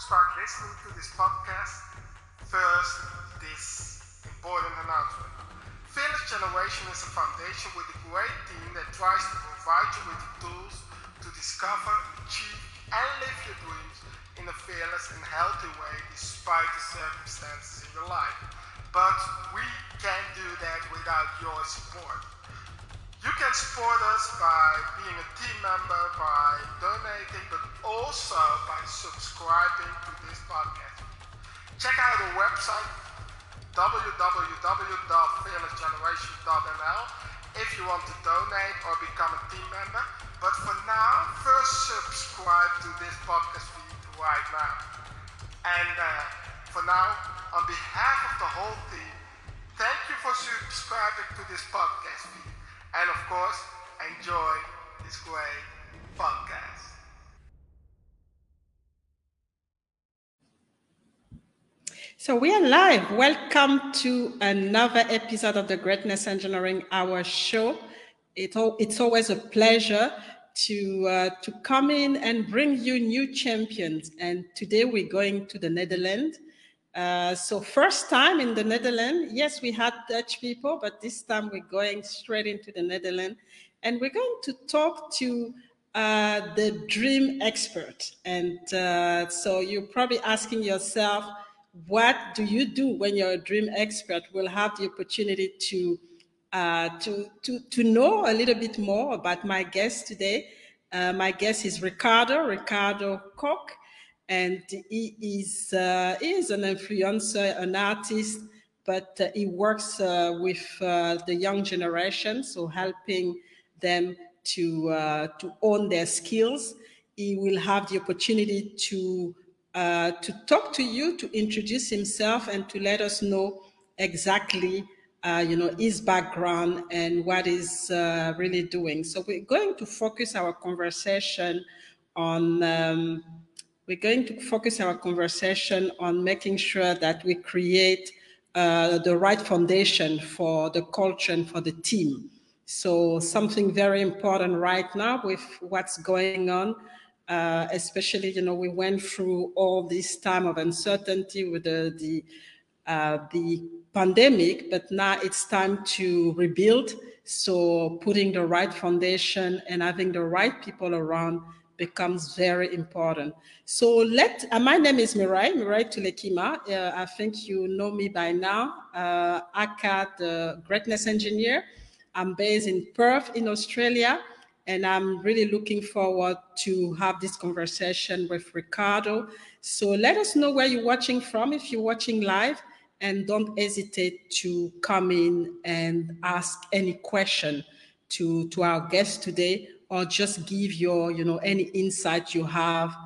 start listening to this podcast, first, this important announcement. Fearless Generation is a foundation with a great team that tries to provide you with the tools to discover, achieve, and live your dreams in a fearless and healthy way despite the circumstances in your life. But we can't do that without your support. You can support us by being a team member, by donating, but also by subscribing to this podcast. Check out our website www.fearlessgeneration.nl if you want to donate or become a team member. But for now, first subscribe to this podcast feed right now. And uh, for now, on behalf of the whole team, thank you for subscribing to this podcast feed. And of course, enjoy this great podcast. So we are live. Welcome to another episode of the Greatness Engineering Hour show. It, it's always a pleasure to uh, to come in and bring you new champions. And today we're going to the Netherlands. Uh, so first time in the Netherlands. Yes, we had Dutch people, but this time we're going straight into the Netherlands, and we're going to talk to uh, the dream expert. And uh, so you're probably asking yourself, what do you do when you're a dream expert? We'll have the opportunity to uh, to to to know a little bit more about my guest today. Uh, my guest is Ricardo Ricardo Koch and he is uh, he is an influencer, an artist, but uh, he works uh, with uh, the young generation, so helping them to uh, to own their skills. He will have the opportunity to uh, to talk to you, to introduce himself, and to let us know exactly. you know his background and what he's really doing. So we're going to focus our conversation on um, we're going to focus our conversation on making sure that we create uh, the right foundation for the culture and for the team. So something very important right now with what's going on, uh, especially, you know, we went through all this time of uncertainty with the, the, uh, the pandemic, but now it's time to rebuild. So putting the right foundation and having the right people around becomes very important. So let, uh, my name is Mirai, Mirai Tulekima. Uh, I think you know me by now. Uh, aka the Greatness Engineer. I'm based in Perth in Australia, and I'm really looking forward to have this conversation with Ricardo. So let us know where you're watching from if you're watching live, and don't hesitate to come in and ask any question to, to our guest today or just give your, you know, any insight you have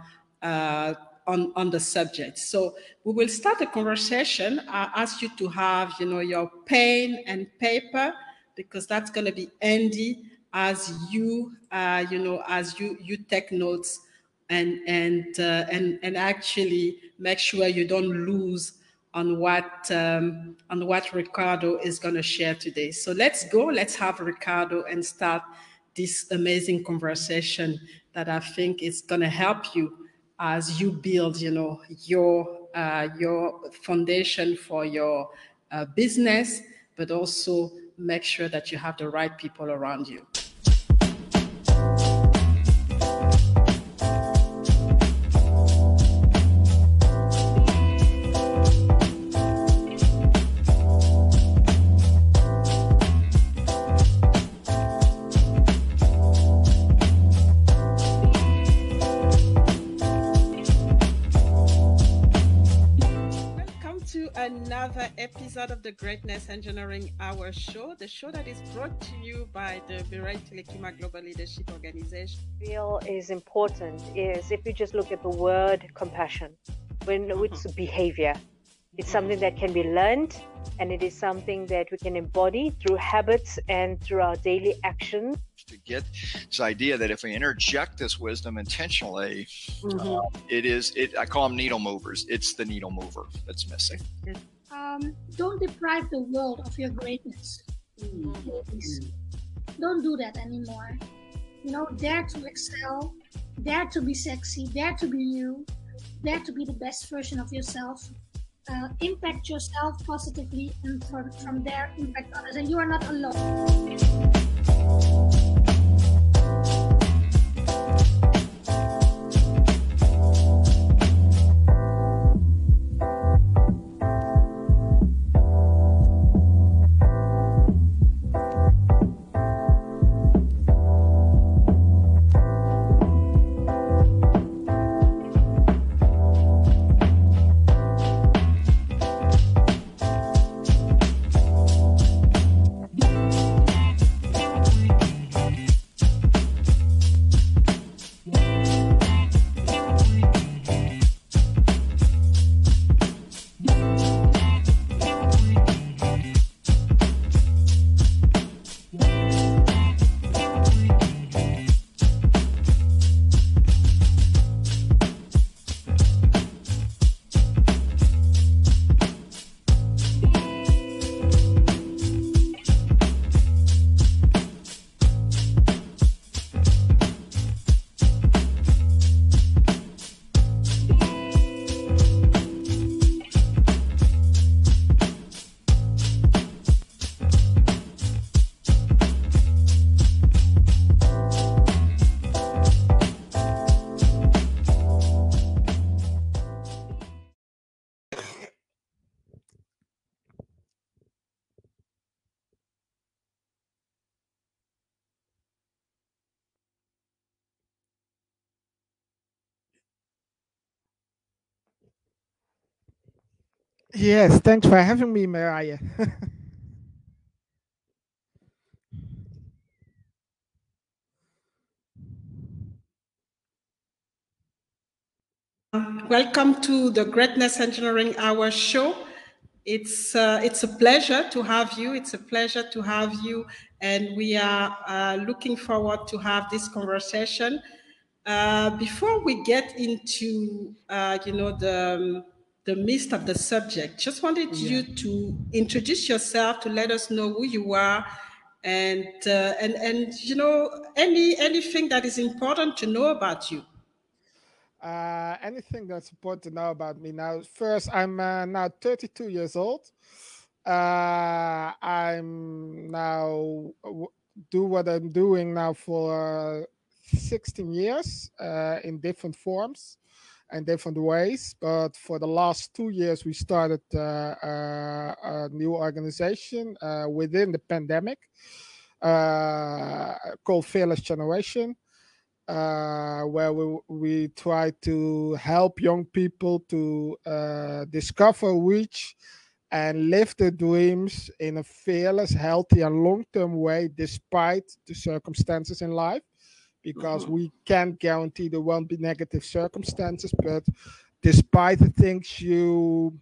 uh, on, on the subject. So we will start a conversation. I ask you to have, you know, your pen and paper because that's going to be handy as you, uh, you know, as you you take notes and and uh, and and actually make sure you don't lose on what um, on what Ricardo is going to share today. So let's go. Let's have Ricardo and start this amazing conversation that I think is going to help you as you build, you know, your uh, your foundation for your uh, business, but also make sure that you have the right people around you. Another episode of the Greatness Engineering Hour show, the show that is brought to you by the Mirai Tulekima Global Leadership Organization. Real is important is if you just look at the word compassion, when it's mm-hmm. behavior, it's mm-hmm. something that can be learned and it is something that we can embody through habits and through our daily actions. To get this idea that if we interject this wisdom intentionally, mm-hmm. uh, it is, it, I call them needle movers. It's the needle mover that's missing. Um, don't deprive the world of your greatness. Mm-hmm. Don't do that anymore. You know, dare to excel, dare to be sexy, dare to be you, dare to be the best version of yourself uh, impact yourself positively and from, from there impact others. And you are not alone Yes, thanks for having me, Mariah. Welcome to the Greatness Engineering Hour show. It's uh, it's a pleasure to have you. It's a pleasure to have you, and we are uh, looking forward to have this conversation. Uh, before we get into uh, you know the um, the midst of the subject. Just wanted yeah. you to introduce yourself to let us know who you are and uh, and and you know any anything that is important to know about you. Uh, anything that's important to know about me now. First, I'm uh, now 32 years old. Uh, I'm now do what I'm doing now for 16 years uh, in different forms in different ways. But for the last two years, we started uh, uh, a new organization uh, within the pandemic called Fearless Generation. Uh, where we, we try to help young people to uh, discover, reach, and live their dreams in a fearless, healthy, and long term way despite the circumstances in life because we can't guarantee there won't be negative circumstances. But despite the things you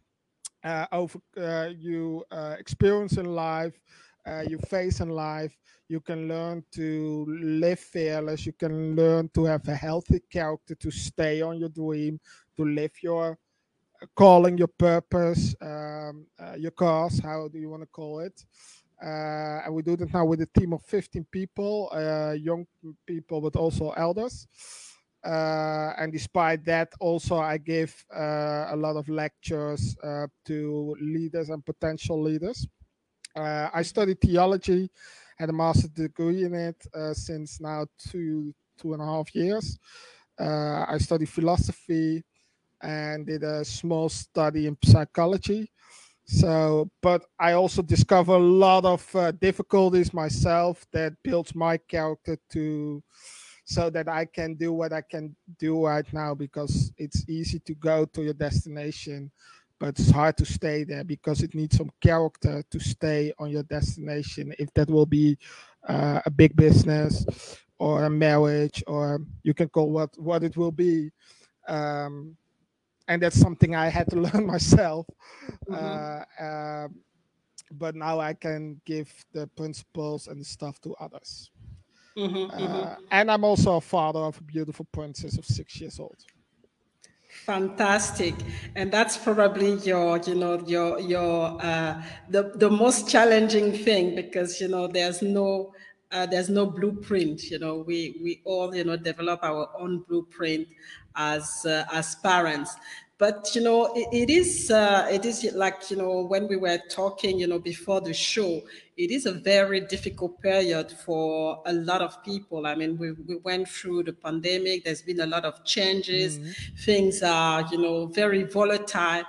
uh, over uh, you uh, experience in life, uh, you face in life, you can learn to live fearless. You can learn to have a healthy character, to stay on your dream, to live your calling, your purpose, um, uh, your cause. How do you want to call it? Uh, and we do that now with a team of 15 people, uh, young people, but also elders. Uh, and despite that, also I give a lot of lectures to leaders and potential leaders. I studied theology, had a master's degree in it since now two two and a half years. I studied philosophy and did a small study in psychology so but i also discover a lot of uh, difficulties myself that builds my character to so that i can do what i can do right now because it's easy to go to your destination but it's hard to stay there because it needs some character to stay on your destination. If that will be uh, a big business or a marriage or you can call what what it will be um, and that's something I had to learn myself. Mm-hmm. Uh, uh, but now I can give the principles and the stuff to others. Mm-hmm, uh, mm-hmm. And I'm also a father of a beautiful princess of six years old. Fantastic, and that's probably your, you know, your your uh, the the most challenging thing because you know there's no uh, there's no blueprint. You know, we we all you know develop our own blueprint as uh, as parents. But you know, it, it is uh, it is like you know when we were talking, you know, before the show, it is a very difficult period for a lot of people. I mean, we we went through the pandemic. There's been a lot of changes. Mm-hmm. Things are you know very volatile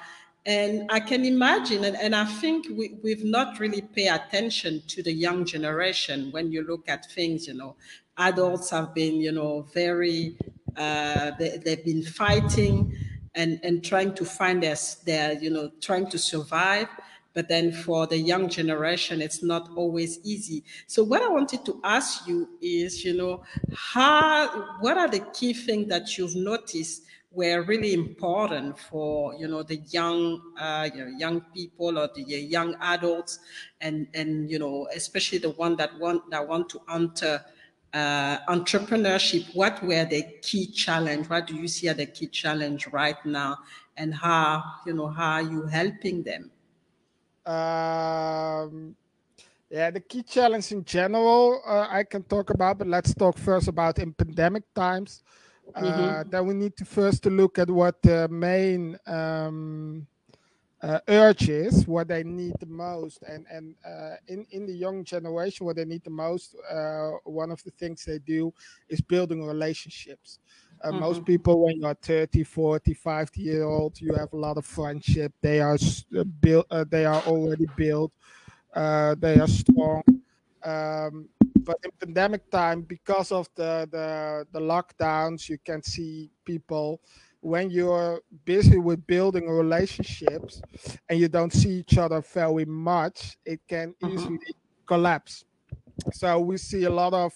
and I can imagine, and, and I think we, we've not really paid attention to the young generation when you look at things, you know, adults have been, you know, very, uh, they, they've been fighting and, and trying to find their, their, you know, trying to survive. But then for the young generation, it's not always easy. So what I wanted to ask you is, you know, how, what are the key things that you've noticed were really important for you know the young uh, you know, young people or the young adults and and you know especially the one that want that want to enter uh, entrepreneurship what were the key challenge what do you see as the key challenge right now and how you know how are you helping them um yeah, the key challenge in general uh, I can talk about, but let's talk first about in pandemic times. Mm-hmm. Uh, then we need to first to look at what the main um, uh, urges, what they need the most, and and uh, in in the young generation, what they need the most. Uh, one of the things they do is building relationships. Uh, mm-hmm. Most people, when you're 30, 40, 50 year old, you have a lot of friendship. They are uh, built. they are already built. they are strong. Um, but in pandemic time, because of the, the the lockdowns, you can see people when you're busy with building relationships and you don't see each other very much, it can uh-huh. easily collapse. So we see a lot of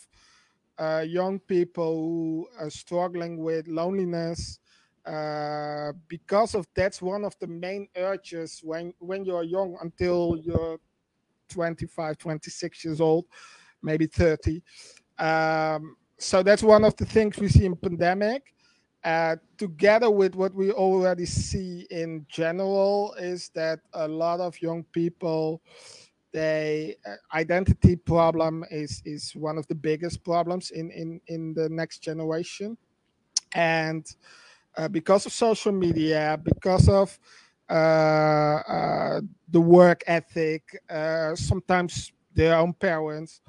uh, young people who are struggling with loneliness. Uh, because of that's one of the main urges when when you're young until you're 25 26 years old maybe 30. Um, so that's one of the things we see in pandemic. Uh, together with what we already see in general is that a lot of young people they uh, identity problem is is one of the biggest problems in in in the next generation and uh, because of social media because of uh, uh the work ethic uh, sometimes their own parents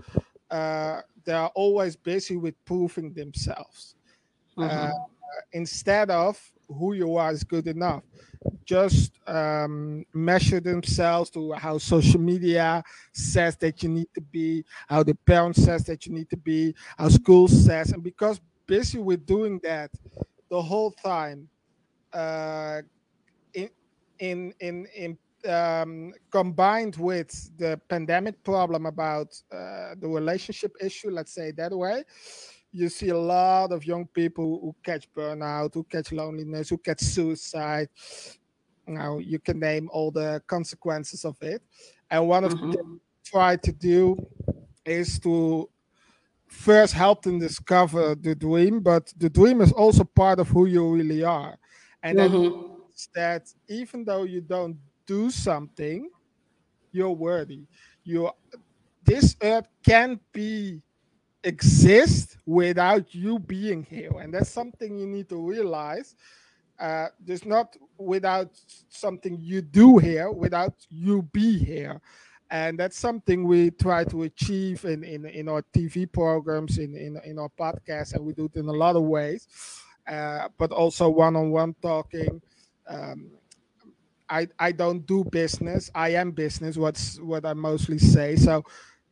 uh, they are always busy with proving themselves mm-hmm. Instead of who you are is good enough. Just um, measure themselves to how social media says that you need to be how the parent says that you need to be how school says and because busy with doing that the whole time uh, in in in in um, combined with the pandemic problem about uh, the relationship issue, let's say that way, you see a lot of young people who catch burnout, who catch loneliness, who catch suicide. Now you can name all the consequences of it. And one of mm-hmm. the things try to do is to first help them discover the dream, but the dream is also part of who you really are. And mm-hmm. that even though you don't do something, you're worthy. You this earth can't be exist without you being here, and that's something you need to realize. Uh, there's not without something you do here, without you be here and that's something we try to achieve in, in, in our TV programs, in, in, in our podcast, and we do it in a lot of ways, uh, but also one-on-one talking. Um, I I don't do business. I am business. What's what I mostly say. So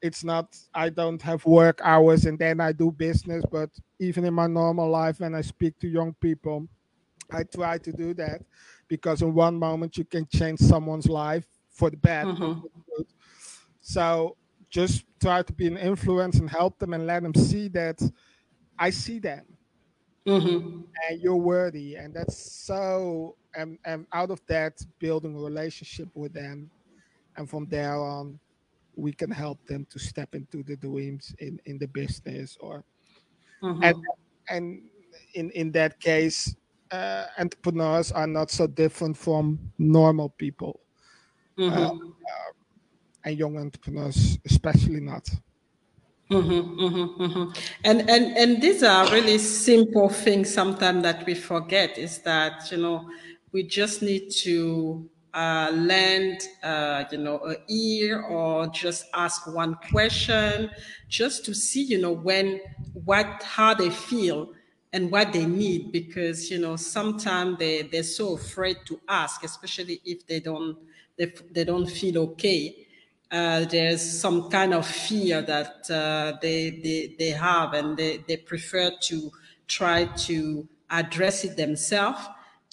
it's not I don't have work hours and then I do business. But even in my normal life, when I speak to young people, I try to do that because in one moment you can change someone's life for the bad. Mm-hmm. So just try to be an influence and help them and let them see that I see them. Mm-hmm. and you're worthy and that's so and and out of that building a relationship with them and from there on we can help them to step into the dreams in in the business or mm-hmm. and and in in that case uh, entrepreneurs are not so different from normal people mm-hmm. uh, uh, and young entrepreneurs especially not Mm-hmm, mm-hmm, mm-hmm. And and and these are really simple things sometimes that we forget is that you know we just need to uh, lend uh, you know a ear or just ask one question just to see you know when what how they feel and what they need because you know sometimes they they're so afraid to ask especially if they don't they, they don't feel okay. Uh, there's some kind of fear that uh, they, they, they have and they, they prefer to try to address it themselves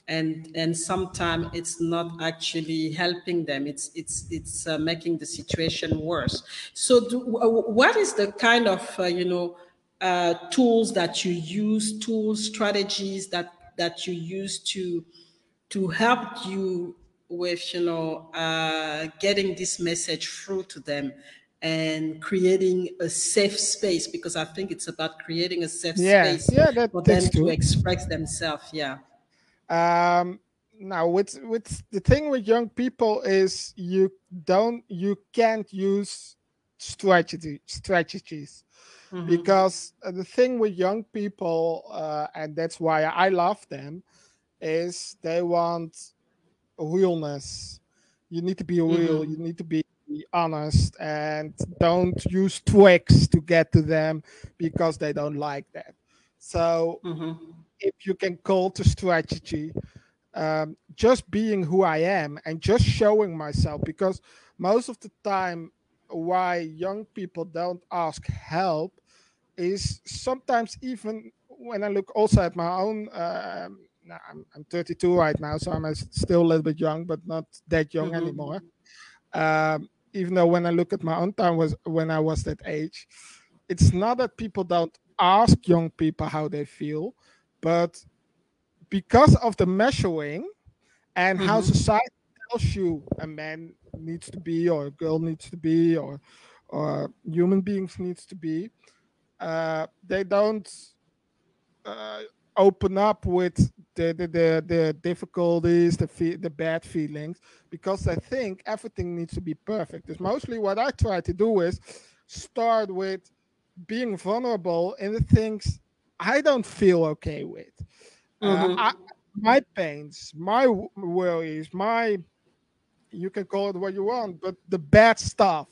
and and sometimes it's not actually helping them it's it's it's uh, making the situation worse so do, what is the kind of uh, you know uh, tools that you use tools strategies that that you use to to help you with you know uh, getting this message through to them and creating a safe space because I think it's about creating a safe yeah. space yeah, that, for them true. to express themselves. Yeah. Um, now, with with the thing with young people is you don't you can't use strategy strategies mm-hmm. because uh, the thing with young people uh, and that's why I love them is they want realness. You need to be real. Mm-hmm. You need to be honest and don't use tricks to get to them because they don't like that. So mm-hmm. If you can call to strategy, um, just being who I am and just showing myself because most of the time why young people don't ask help is sometimes even when I look also at my own um, I'm, I'm 32 right now, so I'm still a little bit young, but not that young mm-hmm. anymore. Um, even though when I look at my own time was when I was that age, it's not that people don't ask young people how they feel, but because of the measuring and mm-hmm. how society tells you a man needs to be or a girl needs to be or or human beings needs to be, uh, they don't uh, open up with the the, the, the difficulties, the fe- the bad feelings, because I think everything needs to be perfect. It's mostly what I try to do is start with being vulnerable in the things I don't feel okay with. Uh, mm-hmm. Uh, I, my pains, my worries, my you can call it what you want, but the bad stuff.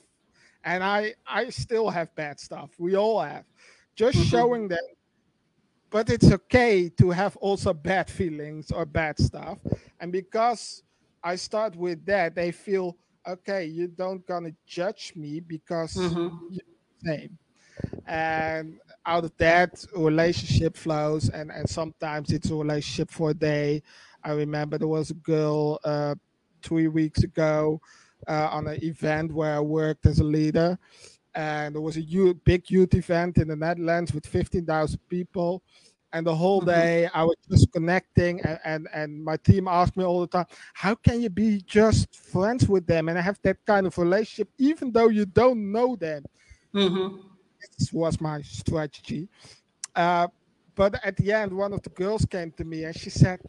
And I I still have bad stuff. We all have. Just mm-hmm. showing that but it's okay to have also bad feelings or bad stuff and because i start with that they feel okay you don't gonna judge me because mm-hmm. you're the same and out of that relationship flows and and sometimes it's a relationship for a day i remember there was a girl uh, three weeks ago uh, on an event where i worked as a leader and there was a youth, big youth event in the Netherlands with 15,000 people. And the whole mm-hmm. day I was just connecting, and, and, and my team asked me all the time, How can you be just friends with them and have that kind of relationship, even though you don't know them? Mm-hmm. This was my strategy. Uh, but at the end, one of the girls came to me and she said,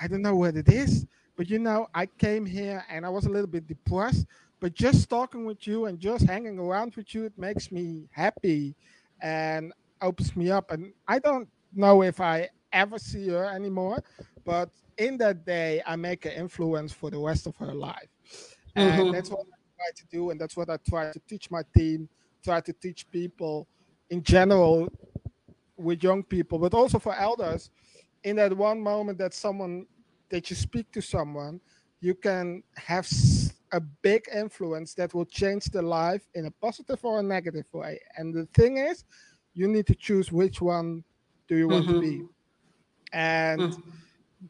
I don't know what it is, but you know, I came here and I was a little bit depressed but just talking with you and just hanging around with you it makes me happy and opens me up and i don't know if i ever see her anymore but in that day i make an influence for the rest of her life and mm-hmm. that's what i try to do and that's what i try to teach my team try to teach people in general with young people but also for elders in that one moment that someone that you speak to someone you can have a big influence that will change the life in a positive or a negative way. And the thing is, you need to choose which one do you want mm-hmm. to be. Mm-hmm. And mm-hmm.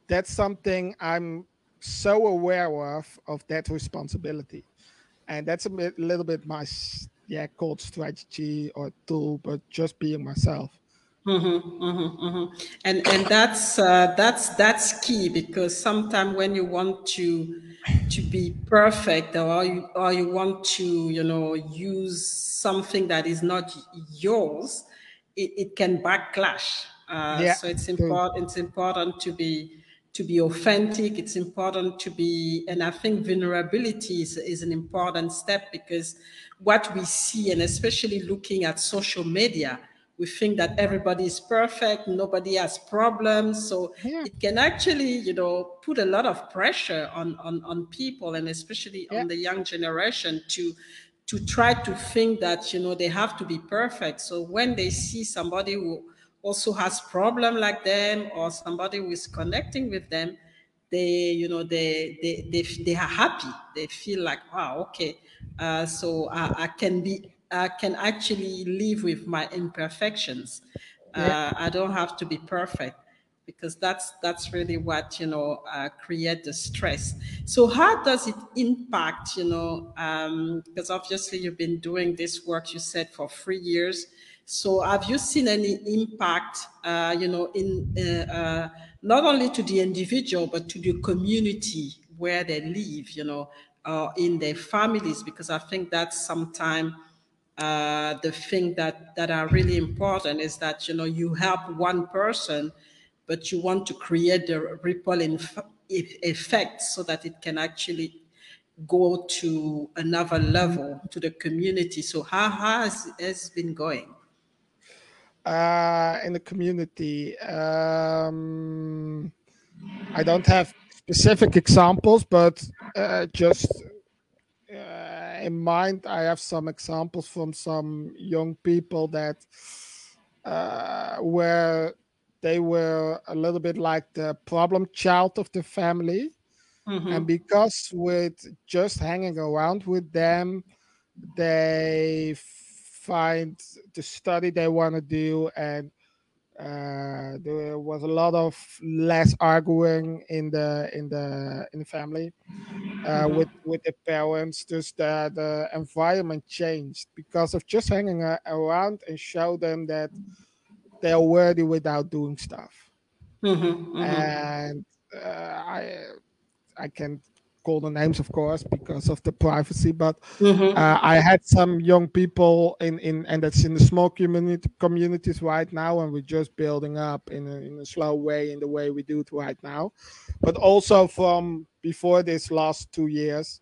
that's something I'm so aware of of that responsibility. And that's a bit, little bit my yeah called strategy or tool, but just being myself. Mm-hmm, mm-hmm, mm-hmm. And and that's uh, that's that's key because sometimes when you want to to be perfect or you or you want to you know use something that is not yours, it, it can backlash. Uh, yeah. So it's important it's important to be to be authentic. It's important to be, and I think vulnerability is, is an important step because what we see, and especially looking at social media, we think that everybody is perfect, nobody has problems. So yeah. it can actually, you know, put a lot of pressure on on, on people and especially yeah. on the young generation to to try to think that you know they have to be perfect. So when they see somebody who also has problem like them or somebody who is connecting with them, they you know they they they, they are happy. They feel like wow okay, uh, so I, I can be I can actually live with my imperfections. Yeah. Uh, I don't have to be perfect because that's that's really what you know uh, create the stress. So how does it impact you know um, because obviously you've been doing this work you said for three years. So have you seen any impact uh, you know in uh, uh not only to the individual but to the community where they live you know uh, in their families because I think that's sometimes uh, the thing that that are really important is that you know you help one person, but you want to create the ripple effect so that it can actually go to another level to the community. So how, has it been going? Uh, in the community, um, I don't have specific examples, but uh, just uh, in mind, I have some examples from some young people that uh, where they were a little bit like the problem child of the family. Mm-hmm. And because with just hanging around with them, they find the study they want to do and uh, there was a lot of less arguing in the in the in the family uh, mm-hmm. with with the parents. Just the the environment changed because of just hanging around and show them that they're worthy without doing stuff. Mm-hmm, mm-hmm. And uh, I I can call the names, of course, because of the privacy. But mm-hmm. uh, I had some young people in, in and that's in the small community communities right now, and we're just building up in a, in a slow way in the way we do it right now. But also from before this last two years,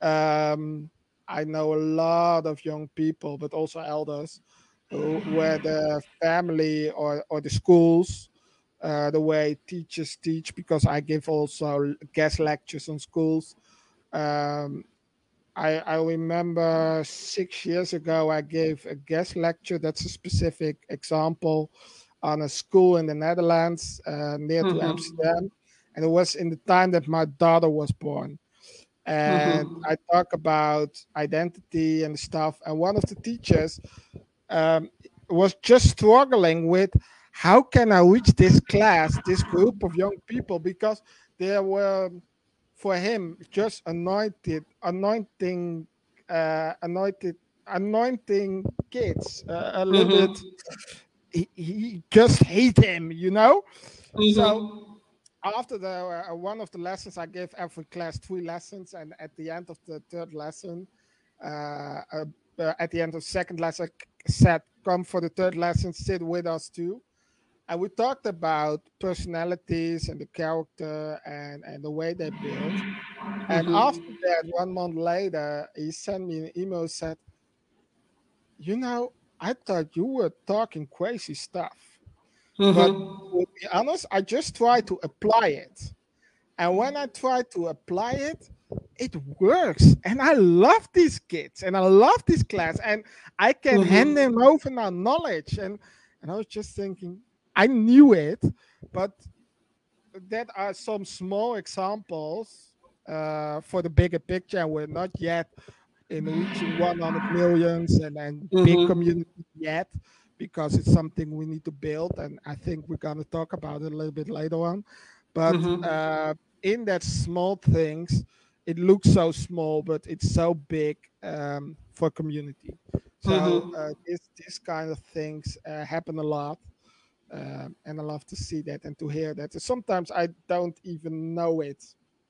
um, I know a lot of young people, but also elders, who, where the family or or the schools uh, the way teachers teach because I give also guest lectures on schools. Um, I, I remember six years ago I gave a guest lecture. That's a specific example on a school in the Netherlands uh, near mm-hmm. to Amsterdam, and it was in the time that my daughter was born. And mm-hmm. I talk about identity and stuff. And one of the teachers um, was just struggling with how can I reach this class, this group of young people? Because there were, for him, just anointed, anointing, uh, anointed, anointing kids uh, a little mm-hmm. bit. He, he, just hate him, you know. Mm-hmm. So after the uh, one of the lessons, I gave every class three lessons, and at the end of the third lesson, uh, uh, at the end of second lesson, I said, "Come for the third lesson, sit with us too." And we talked about personalities and the character and and the way they build and mm-hmm. after that one month later he sent me an email said you know i thought you were talking crazy stuff mm-hmm. but to be honest i just tried to apply it and when i tried to apply it it works and i love these kids and i love this class and i can mm-hmm. hand them over now knowledge and and i was just thinking I knew it, but that are some small examples uh, for the bigger picture. And we're not yet in reaching 100 millions and, and mm-hmm. big community yet because it's something we need to build. And I think we're going to talk about it a little bit later on. But mm-hmm. uh, in that small things, it looks so small, but it's so big um, for community. So mm-hmm. uh, this this kind of things uh, happen a lot. Um, and I love to see that and to hear that. Sometimes I don't even know it.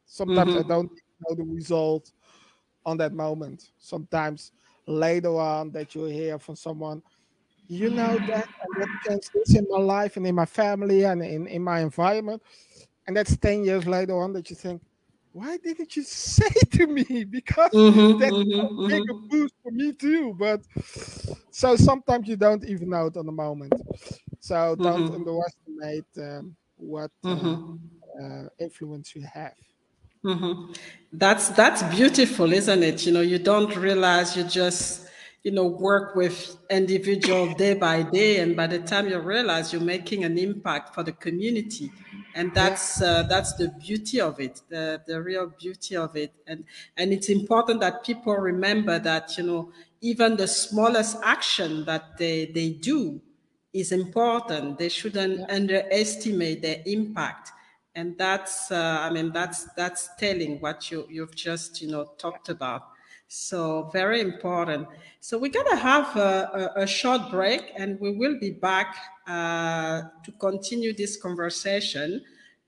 Sometimes mm-hmm. I don't know the result on that moment. Sometimes later on that you hear from someone, you know that and that changes in my life and in my family and in, in my environment. and that's 10 years later on that you think why didn't you say to me because mm-hmm, that's mm-hmm, a big mm-hmm. boost for me too but so sometimes you don't even know it on the moment so don't mm-hmm. underestimate um, what uh, mm-hmm. uh, influence you have mm-hmm. that's that's beautiful isn't it you know you don't realize you just you know work with individual day by day and by the time you realize you're making an impact for the community and that's uh, that's the beauty of it the the real beauty of it and and it's important that people remember that you know even the smallest action that they they do is important they shouldn't yeah. underestimate their impact and that's uh, i mean that's that's telling what you you've just you know talked about so very important. So we're gonna have a, a, a short break, and we will be back uh, to continue this conversation.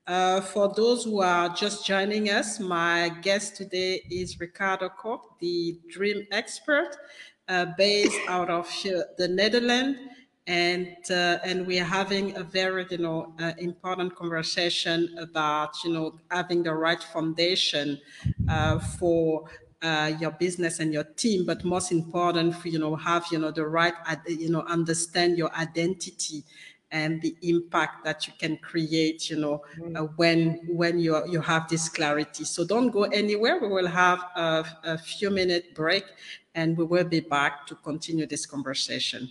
Uh, for those who are just joining us, my guest today is Ricardo Koch, the dream expert, uh, based out of the Netherlands and uh, and we are having a very you know uh, important conversation about you know having the right foundation uh, for uh, your business and your team, but most important, for, you know, have you know the right, you know, understand your identity and the impact that you can create, you know, uh, when when you you have this clarity. So don't go anywhere. We will have a, a few minute break, and we will be back to continue this conversation.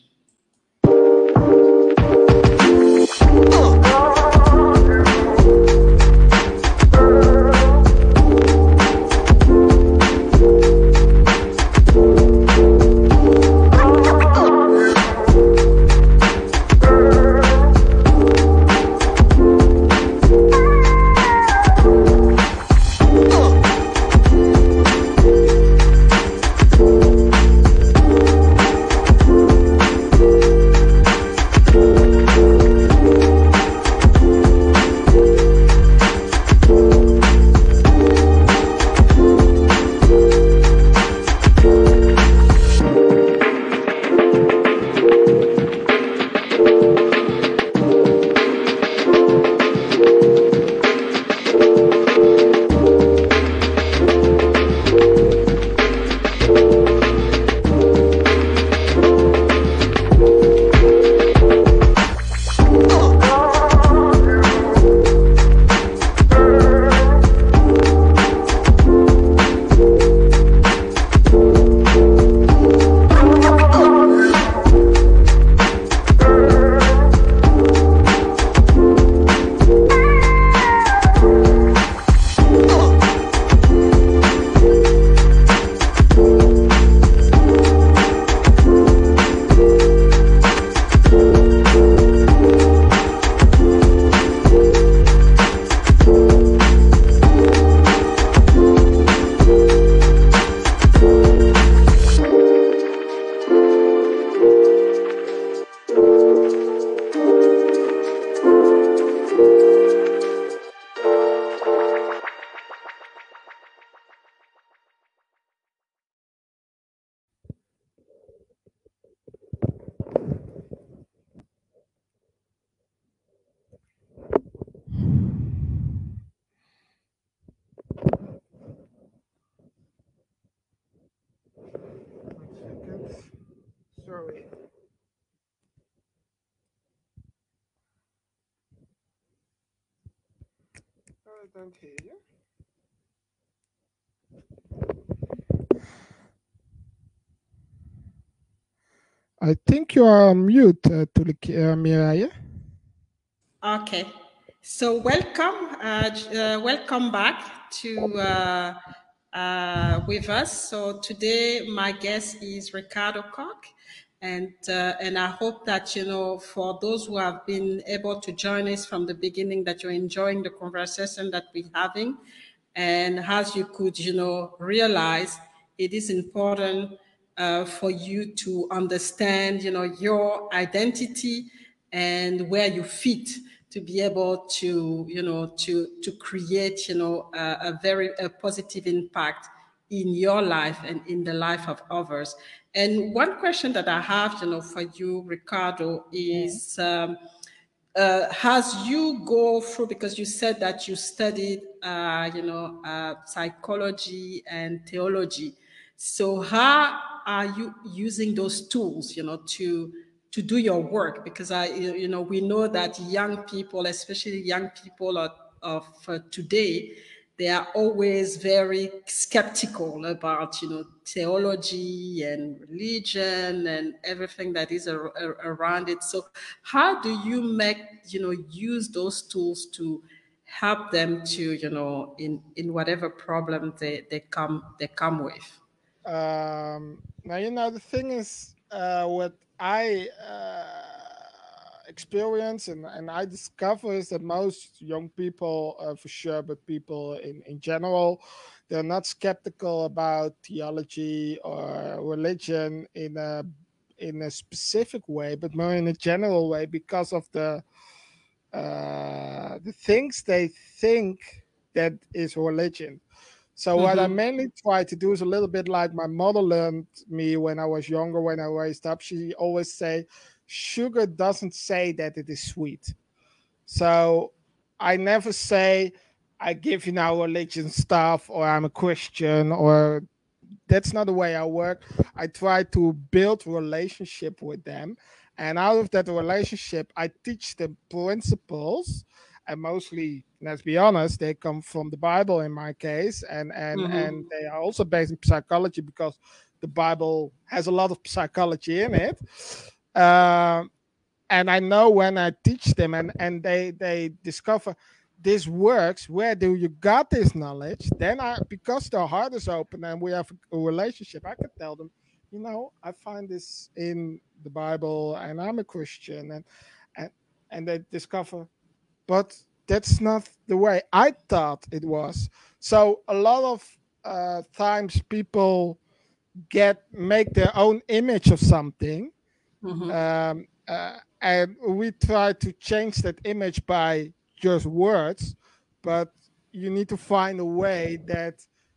I think you are on mute, uh, uh, Mireille. Okay. So welcome, uh, uh, welcome back to uh, uh, with us. So today my guest is Ricardo Koch, and uh, and I hope that you know for those who have been able to join us from the beginning that you're enjoying the conversation that we're having, and as you could you know realize it is important uh, for you to understand, you know, your identity and where you fit to be able to, you know, to to create, you know, a, a very a positive impact in your life and in the life of others. And one question that I have, you know, for you, Ricardo, is um, uh, as you go through, because you said that you studied, uh, you know, uh, psychology and theology. So how are you using those tools, you know, to to do your work? Because I, you know, we know that young people, especially young people of, of uh, today, they are always very skeptical about you know theology and religion and everything that is a, a, around it. So how do you make you know use those tools to help them to you know in in whatever problem they they come they come with? Um now you know the thing is uh what i uh experience and, and I discover is that most young people, uh, for sure, but people in, in general, they're not skeptical about theology or religion in a in a specific way, but more in a general way because of the uh, the things they think that is religion. So mm-hmm. what I mm-hmm. mainly try to do is a little bit like my mother learned me when I was younger, when I raised up. She always say, sugar doesn't say that it is sweet. So I never say I give you now religion stuff or I'm a Christian or that's not the way I work. I try to build relationship with them. And out of that relationship, I teach them principles. And mostly, let's be honest, they come from the Bible in my case, and and mm-hmm. and they are also based in psychology because the Bible has a lot of psychology in it. Uh, and I know when I teach them and, and they, they discover this works, where do you got this knowledge? Then I, because their heart is open and we have a relationship, I can tell them, you know, I find this in the Bible and I'm a Christian and, and, and they discover, but that's not the way I thought it was. So a lot of uh, times people get make their own image of something Mm-hmm. Um, uh, and we try to change that image by just words, but you need to find a way that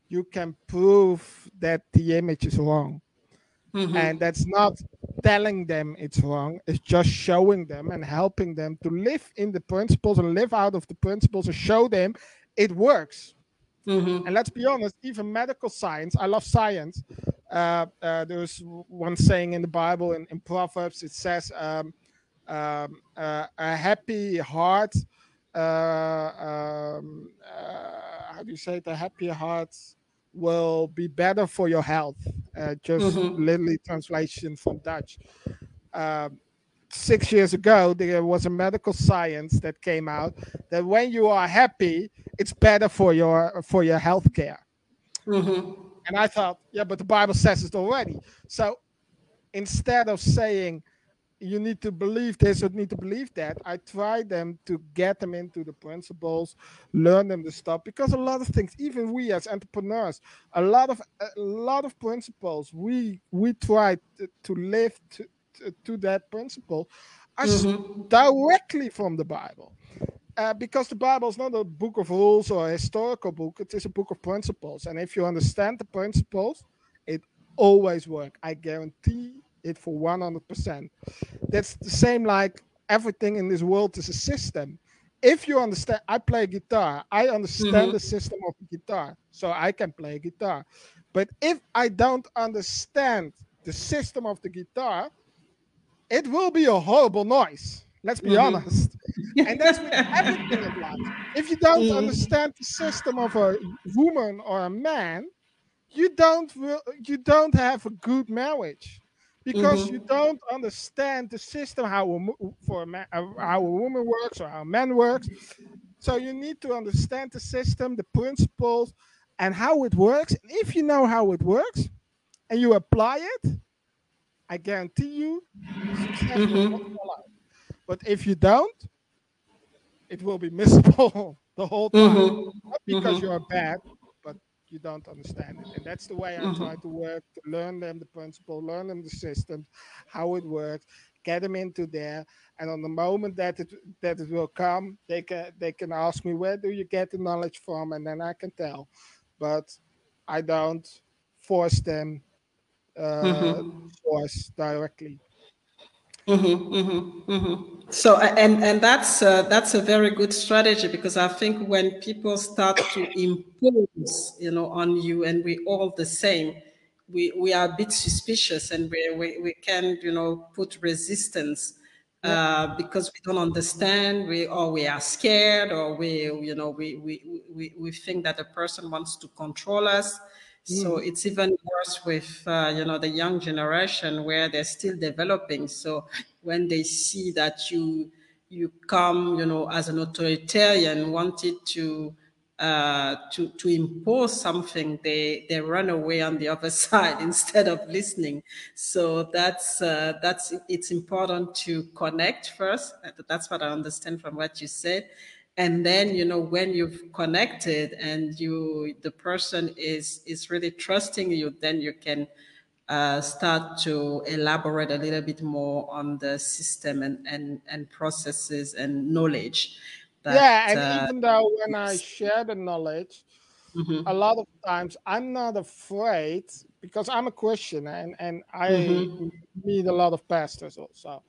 you can prove that the image is wrong. Mm-hmm. And that's not telling them it's wrong, it's just showing them and helping them to live in the principles and live out of the principles and show them it works. Mm-hmm. And let's be honest, even medical science, I love science, uh, uh, there's one saying in the Bible in, in Proverbs. It says, um, um, uh, "A happy heart." Uh, um, uh, how do you say it? A happy heart will be better for your health. Uh, just mm-hmm. literally translation from Dutch. Um, six years ago, there was a medical science that came out that when you are happy, it's better for your for your health care. Mm-hmm. And I thought, yeah, but the Bible says it already. So instead of saying you need to believe this or need to believe that, I try them to get them into the principles, learn them the stuff because a lot of things, even we as entrepreneurs, a lot of a lot of principles we we try to, to live to, to, to that principle are mm-hmm. directly from the Bible. Uh, because the Bible is not a book of rules or a historical book, it is a book of principles. And if you understand the principles, it always works. I guarantee it for 100%. That's the same like everything in this world is a system. If you understand, I play guitar, I understand mm-hmm. the system of guitar, so I can play guitar. But if I don't understand the system of the guitar, it will be a horrible noise. Let's be mm-hmm. honest. And that's with everything in life. If you don't mm-hmm. understand the system of a woman or a man, you don't you don't have a good marriage because mm-hmm. you don't understand the system how a, for a man, uh, how a woman works or how a man works. So you need to understand the system, the principles, and how it works. And if you know how it works and you apply it, I guarantee you success mm-hmm. But if you don't, it will be miserable the whole time. Mm-hmm. Not because mm-hmm. you're bad, but you don't understand it. And that's the way I mm-hmm. try to work to learn them the principle, learn them the system, how it works, get them into there. And on the moment that it that it will come, they can they can ask me where do you get the knowledge from, and then I can tell. But I don't force them uh, mm-hmm. force directly. Mm-hmm, mm-hmm, mm-hmm. So, and and that's uh, that's a very good strategy because I think when people start to impose, you know, on you, and we all the same, we we are a bit suspicious, and we we, we can, you know, put resistance uh, because we don't understand, we or we are scared, or we you know we we we, we think that the person wants to control us. So mm. it's even worse with uh, you know the young generation where they're still developing. So when they see that you you come you know as an authoritarian wanted to uh, to to impose something, they they run away on the other side instead of listening. So that's uh, that's it's important to connect first. That's what I understand from what you said, and then you know when you've connected and you the person is is really trusting you, then you can. Uh, start to elaborate a little bit more on the system and, and, and processes and knowledge that, yeah, and uh, even though when I share the knowledge, mm-hmm. a lot of times I'm not afraid because I'm a Christian and and I mm-hmm. meet a lot of pastors also.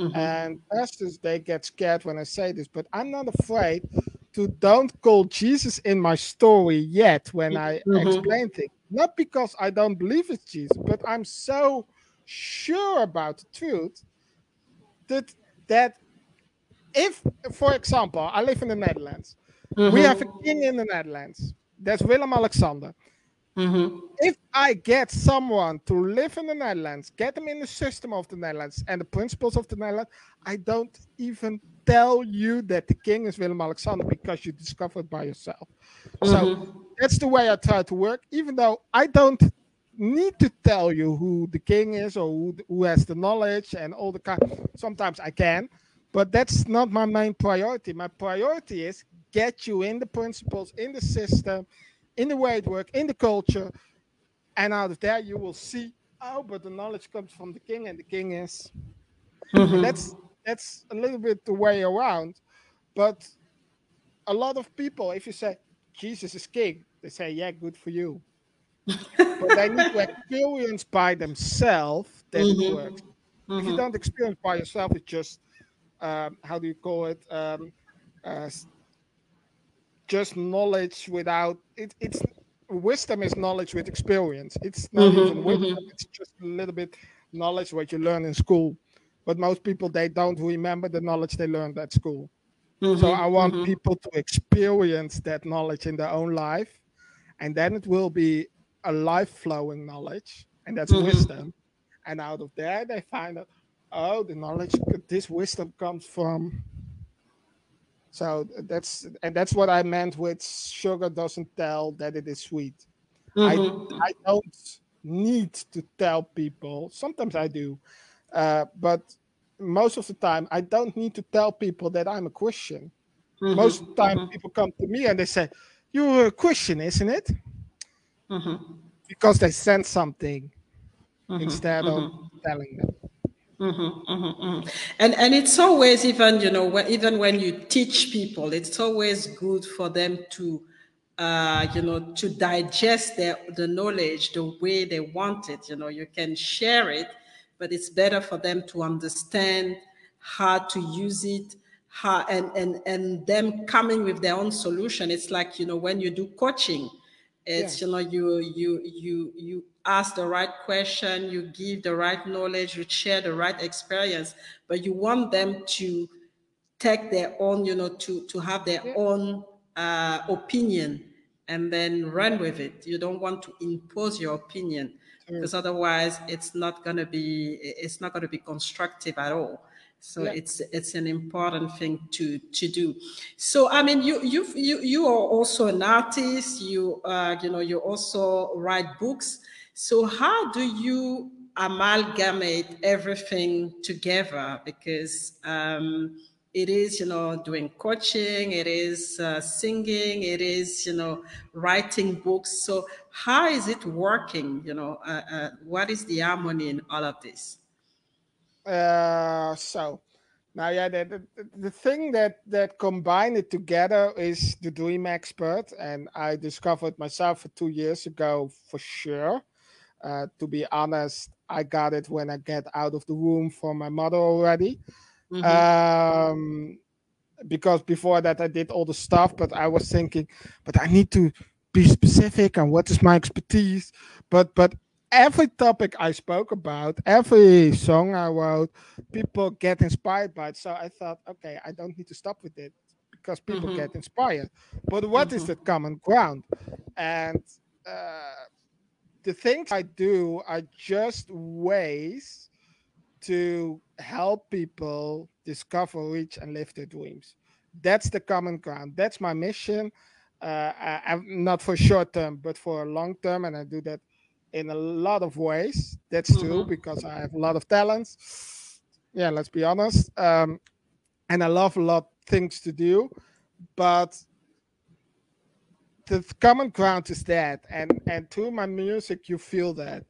Mm-hmm. And pastors they get scared when I say this, but I'm not afraid to don't call Jesus in my story yet when I mm-hmm. explain things. Not because I don't believe it's Jesus, but I'm so sure about the truth that that if, for example, I live in the Netherlands, mm-hmm. we have a king in the Netherlands. That's Willem Alexander. Mm-hmm. If I get someone to live in the Netherlands, get them in the system of the Netherlands and the principles of the Netherlands, I don't even tell you that the king is Willem Alexander because you discover it by yourself. Mm-hmm. So that's the way I try to work, even though I don't need to tell you who the king is or who, who has the knowledge and all the kind. Sometimes I can, but that's not my main priority. My priority is get you in the principles, in the system, in the way it works, in the culture. And out of there, you will see, oh, but the knowledge comes from the king, and the king is. Mm-hmm. That's that's a little bit the way around. But a lot of people, if you say Jesus is king, they say, yeah, good for you. but they need to experience by themselves that mm-hmm. it works. Mm-hmm. If you mm-hmm. don't experience by yourself, it's just um, how do you call it? Um, uh, just knowledge without it, it's wisdom is knowledge with experience. It's not mm-hmm, even wisdom, mm-hmm. it's just a little bit knowledge what you learn in school. But most people they don't remember the knowledge they learned at school. Mm-hmm, so I want mm-hmm. people to experience that knowledge in their own life, and then it will be a life flowing knowledge, and that's mm-hmm. wisdom. And out of there, they find out, oh, the knowledge, this wisdom comes from. So that's and that's what I meant with sugar doesn't tell that it is sweet. Mm-hmm. I I don't need to tell people. Sometimes I do, uh, but most of the time I don't need to tell people that I'm a Christian. Mm-hmm. Most of the time, mm-hmm. people come to me and they say, "You're a Christian, isn't it?" Mm-hmm. Because they sense something mm-hmm. instead of mm-hmm. telling them. Mm-hmm, mm-hmm, mm-hmm. And and it's always even you know even when you teach people, it's always good for them to uh, you know to digest their the knowledge the way they want it. You know, you can share it, but it's better for them to understand how to use it, how and and and them coming with their own solution. It's like you know when you do coaching, it's yeah. you know you you you you ask the right question, you give the right knowledge, you share the right experience, but you want them to take their own, you know, to, to have their own uh, opinion and then run with it. You don't want to impose your opinion because otherwise it's not going to be it's not going to be constructive at all. So yeah. it's it's an important thing to to do. So i mean you you you you are also an artist you uh you know you also write books so how do you amalgamate everything together? Because um, it is, you know, doing coaching, it is uh, singing, it is, you know, writing books. So how is it working? You know, uh, uh, what is the harmony in all of this? Uh, so now, yeah, the, the, the thing that that combine it together is the Dream Expert, and I discovered myself two years ago for sure Uh, to be honest, I got it when I get out of the womb from my mother already. Mm-hmm. Um, because before that I did all the stuff, but I was thinking, but I need to be specific and what is my expertise. But but every topic I spoke about, every song I wrote, people get inspired by it. So I thought, okay, I don't need to stop with it because people mm-hmm. get inspired. But what mm-hmm. is the common ground? And uh, the things I do are just ways to help people discover, reach, and live their dreams. That's the common ground. That's my mission. Uh, I, am not for short term, but for long term, and I do that in a lot of ways. That's mm-hmm. true because I have a lot of talents. Yeah, let's be honest. Um, and I love a lot things to do, but the common ground is that, and and through my music you feel that.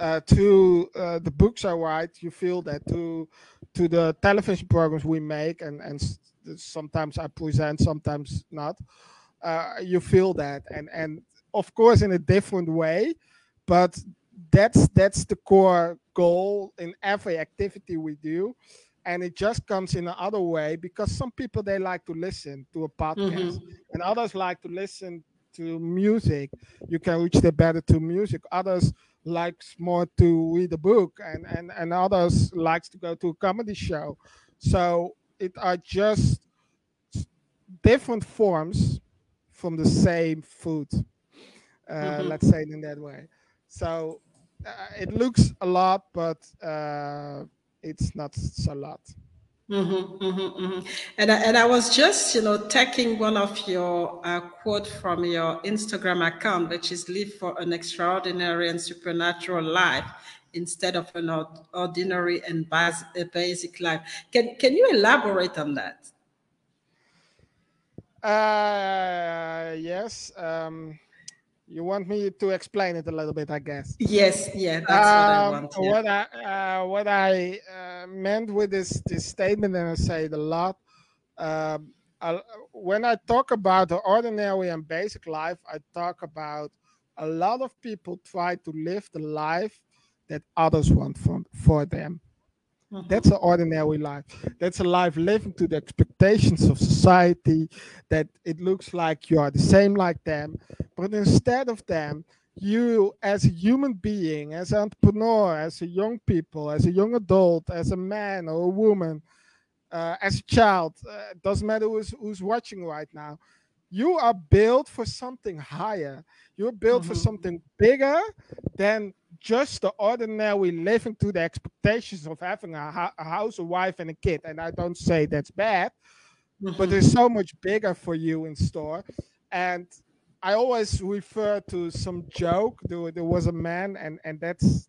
Uh, to uh, the books I write, you feel that. To to the television programs we make, and and sometimes I present, sometimes not. Uh, you feel that, and and of course in a different way but that's that's the core goal in every activity we do and it just comes in another way because some people they like to listen to a podcast mm-hmm. and others like to listen to music you can reach them better to music others likes more to read a book and and and others likes to go to a comedy show so it are just different forms from the same food uh, mm-hmm. let's say it in that way so uh, it looks a lot, but uh, it's not a lot. Mm-hmm, mm-hmm, mm-hmm. And, I, and I was just, you know, taking one of your uh, quote from your Instagram account, which is live for an extraordinary and supernatural life instead of an ordinary and bas- basic life. Can, can you elaborate on that? Uh, yes. Um, you want me to explain it a little bit, I guess. Yes, yeah, that's um, what I um, want. Yeah. What I uh, what I uh, meant with this this statement, and I say it a lot. Um, I, when I talk about the ordinary and basic life, I talk about a lot of people try to live the life that others want for, for them. Mm-hmm. That's an ordinary life. That's a life living to the expectations of society, that it looks like you are the same like them. But instead of them, you as a human being, as an entrepreneur, as a young people, as a young adult, as a man or a woman, uh, as a child, uh, doesn't matter who's, who's watching right now, you are built for something higher. You're built mm-hmm. for something bigger than just the ordinary living to the expectations of having a, a, house, a wife, and a kid. And I don't say that's bad, mm-hmm. but there's so much bigger for you in store. And I always refer to some joke. There, there was a man, and and that's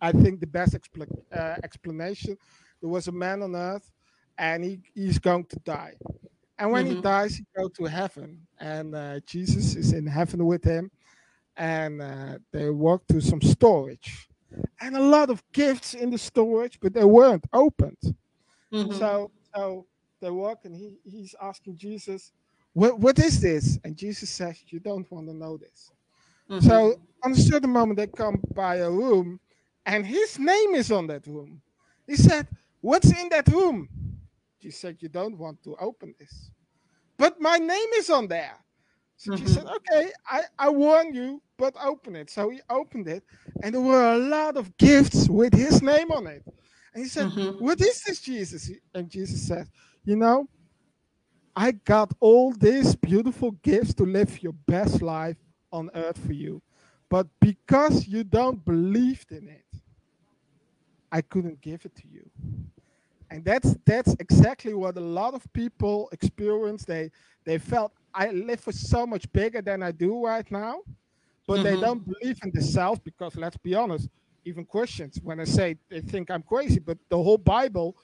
I think the best expl- uh, explanation. There was a man on earth, and he, he's going to die. And when mm-hmm. he dies, he goes to heaven, and uh, Jesus is in heaven with him and uh, they walked to some storage. And a lot of gifts in the storage but they weren't opened. Mm-hmm. so so they walk and he, he's asking jesus what, what is this? And jesus says you don't want to know this. Mm-hmm. so on a certain moment they come by a room and his name is on that room. He said what's in that room? Jesus said you don't want to open this. But my name is on there so mm-hmm. she said, Okay, I, I warn you, but open it. So he opened it, and there were a lot of gifts with his name on it. And he said, mm-hmm. What is this, Jesus? And Jesus said, You know, I got all these beautiful gifts to live your best life on earth for you. But because you don't believe in it, I couldn't give it to you. And that's that's exactly what a lot of people experience. They they felt I live for so much bigger than I do right now, but mm-hmm. they don't believe in the themselves because let's be honest, even Christians, when I say they think I'm crazy, but the whole Bible,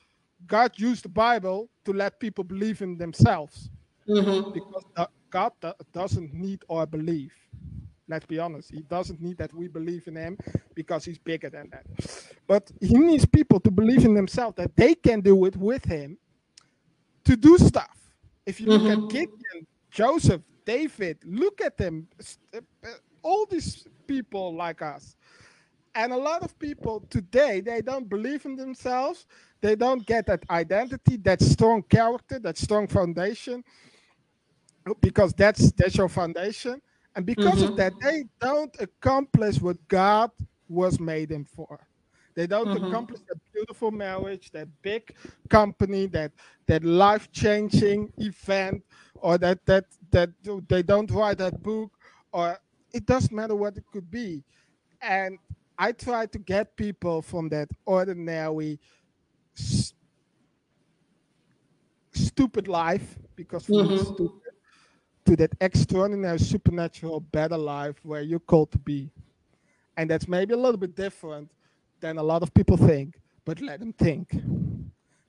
God used the Bible to let people believe in themselves mm-hmm. because God doesn't need our belief. Let's be honest, He doesn't need that we believe in Him because He's bigger than that. But He needs people to believe in themselves that they can do it with Him to do stuff. If you look mm-hmm. at Gideon, Joseph, David, look at them. Uh, all these people like us. And a lot of people today, they don't believe in themselves. They don't get that identity, that strong character, that strong foundation, because that's that's your foundation. And because mm-hmm. of that, they don't accomplish what God was made them for. They don't mm-hmm. accomplish that beautiful marriage, that big company, that that life changing event, or that that that they don't write that book, or it doesn't matter what it could be. And I try to get people from that ordinary, s- stupid life because mm-hmm. stupid to that extraordinary, supernatural, better life where you're called to be. And that's maybe a little bit different than a lot of people think, but let them think.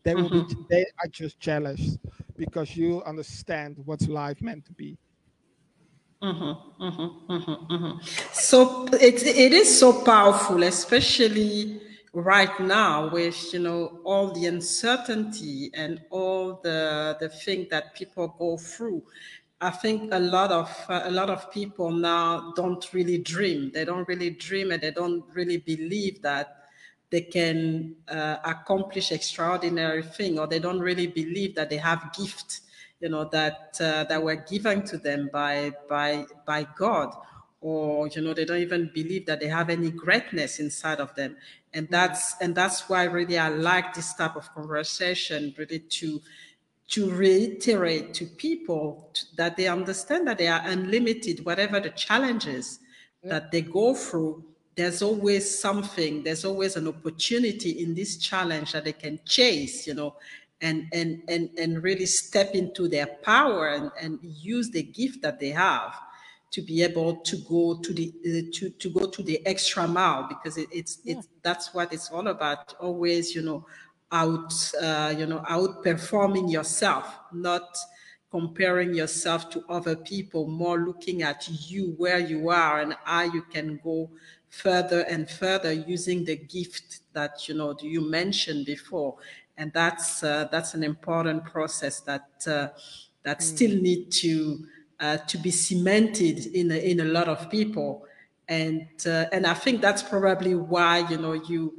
They will mm-hmm. be they are just jealous because you understand what's life meant to be. Mm-hmm, mm-hmm, mm-hmm, mm-hmm. so it, it is so powerful, especially right now with you know all the uncertainty and all the the thing that people go through I think a lot of uh, a lot of people now don't really dream. They don't really dream, and they don't really believe that they can uh, accomplish extraordinary thing, or they don't really believe that they have gift, you know, that uh, that were given to them by by by God, or you know, they don't even believe that they have any greatness inside of them, and that's and that's why really I like this type of conversation, really to to reiterate to people that they understand that they are unlimited, whatever the challenges that they go through. There's always something, there's always an opportunity in this challenge that they can chase, you know, and and and and really step into their power and, and use the gift that they have to be able to go to the uh, to to go to the extra mile because it, it's yeah. it's that's what it's all about always you know out, uh, you know, outperforming yourself, not comparing yourself to other people, more looking at you, where you are, and how you can go further and further using the gift that you know you mentioned before. And that's uh, that's an important process that uh, that mm. still need to uh, to be cemented in a, in a lot of people. And uh, and I think that's probably why you know you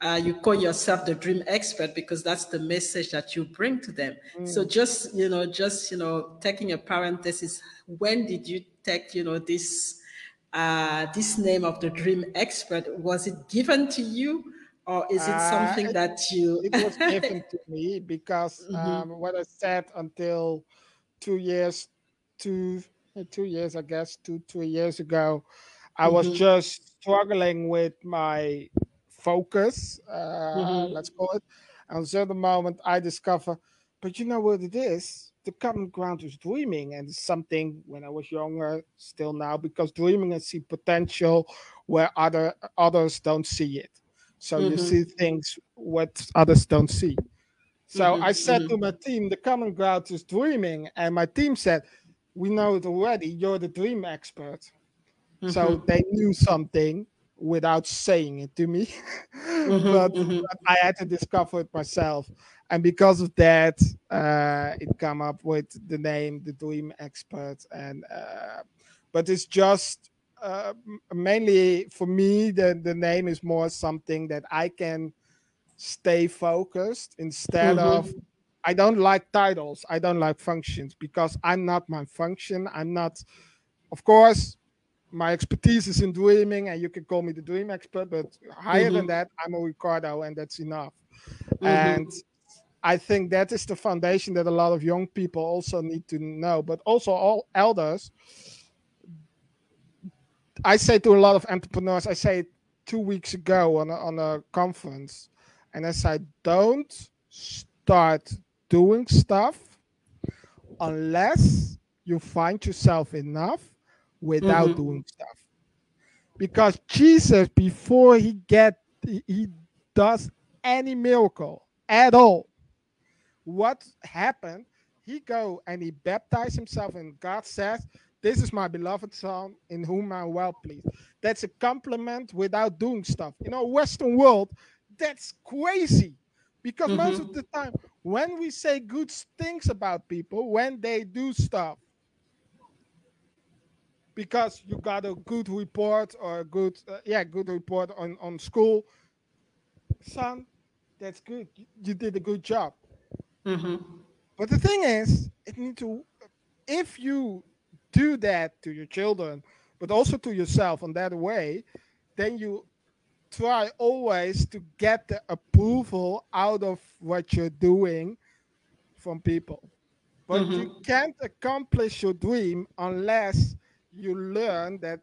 uh, you call yourself the dream expert because that's the message that you bring to them. Mm. So just you know, just you know, taking a parenthesis. When did you take you know this uh, this name of the dream expert? Was it given to you, or is it uh, something uh, that you? it was given to me because mm-hmm. um, what I said until two years, two two years, I guess, two two years ago, I mm-hmm. was just struggling with my focus, uh, mm-hmm. let's call it. And so the moment, I discover, but you know what it is? The common ground is dreaming, and it's something when I was younger, still now, because dreaming and see potential where other others don't see it. So mm-hmm. you see things what others don't see. So mm-hmm. I said mm-hmm. to my team, the common ground is dreaming, and my team said, "We know it already. You're the dream expert." So mm-hmm. they knew something, without saying it to me. Mm-hmm, but, mm-hmm. but, I had to discover it myself. And because of that, uh, it come up with the name, the Dream Expert. And uh, but it's just uh, mainly for me, the, the name is more something that I can stay focused instead mm-hmm. of I don't like titles. I don't like functions because I'm not my function. I'm not, of course, my expertise is in dreaming, and you can call me the dream expert, but higher mm-hmm. than that, I'm a Ricardo, and that's enough. Mm-hmm. And I think that is the foundation that a lot of young people also need to know, but also all elders. I say to a lot of entrepreneurs, I say two weeks ago on a, on a conference, and I said, don't start doing stuff unless you find yourself enough without mm-hmm. doing stuff. Because Jesus, before he get he does any miracle at all, what happened? He go and he baptized himself, and God says, "This is my beloved son, in whom I'm well pleased." That's a compliment without doing stuff. In our Western world, that's crazy, because mm-hmm. most of the time, when we say good things about people, when they do stuff, because you got a good report or a good uh, yeah good report on on school. Son that's good. You, did a good job. Mm-hmm. but the thing is it need to if you do that to your children but also to yourself in that way then you try always to get the approval out of what you're doing from people. But you can't accomplish your dream unless you learn that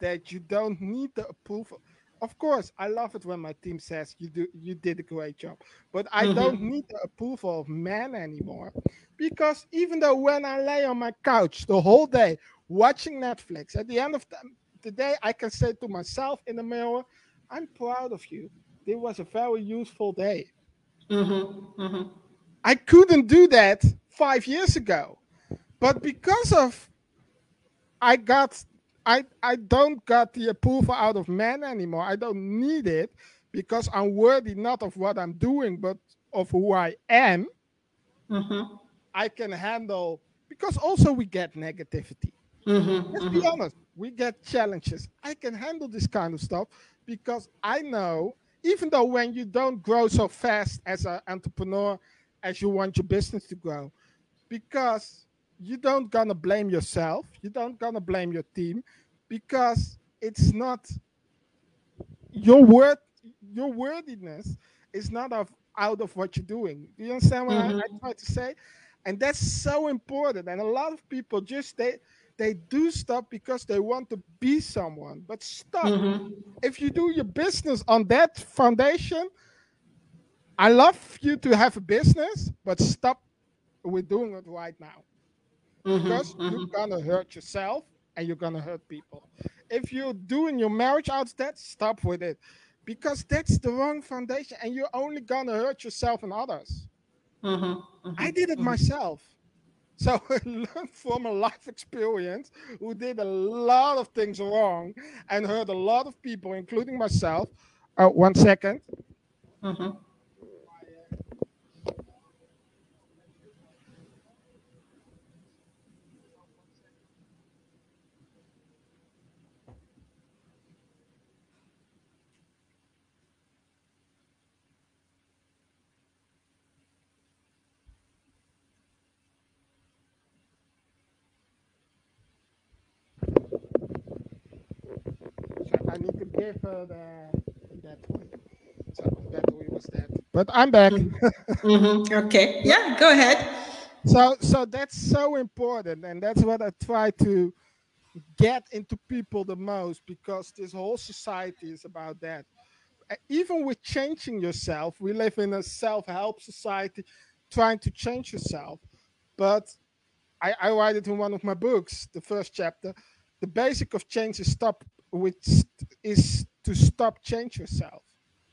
that you don't need the approval of course i love it when my team says you do you did a great job but i don't need the approval of men anymore because even though when i lay on my couch the whole day watching netflix at the end of the, the day i can say to myself in the mirror i'm proud of you it was a very useful day Mm-hmm. Mm-hmm. I couldn't do that five years ago. But because of I got I I don't got the approval out of men anymore. I don't need it because I'm worthy not of what I'm doing, but of who I am. Mm-hmm. I can handle because also we get negativity. Mm-hmm. Let's be honest, we get challenges. I can handle this kind of stuff because I know, even though when you don't grow so fast as an entrepreneur as you want your business to grow, because you don't gonna blame yourself, you don't gonna blame your team, because it's not your word, your worthiness is not of out of what you're doing. Do you understand what I, I mm-hmm. try to say? And that's so important. And a lot of people just they they do stuff because they want to be someone. But stop. Mm-hmm. If you do your business on that foundation, I love you to have a business, but stop with doing it right now. Mm-hmm, because you're mm-hmm. gonna hurt yourself and you're gonna hurt people. If you're doing your marriage out of that, stop with it. Because that's the wrong foundation, and you're only gonna hurt yourself and others. Mm-hmm. mm-hmm I did it myself. So I learned from a life experience who did a lot of things wrong and hurt a lot of people, including myself. Uh, one second. I need to give her the that one. So battery was dead. But I'm back. Mm-hmm. Okay. Yeah. Go ahead. so so that's so important and that's what i try to get into people the most because this whole society is about that even with changing yourself we live in a self-help society trying to change yourself but I, I write it in one of my books the first chapter the basic of change is stop which is to stop change yourself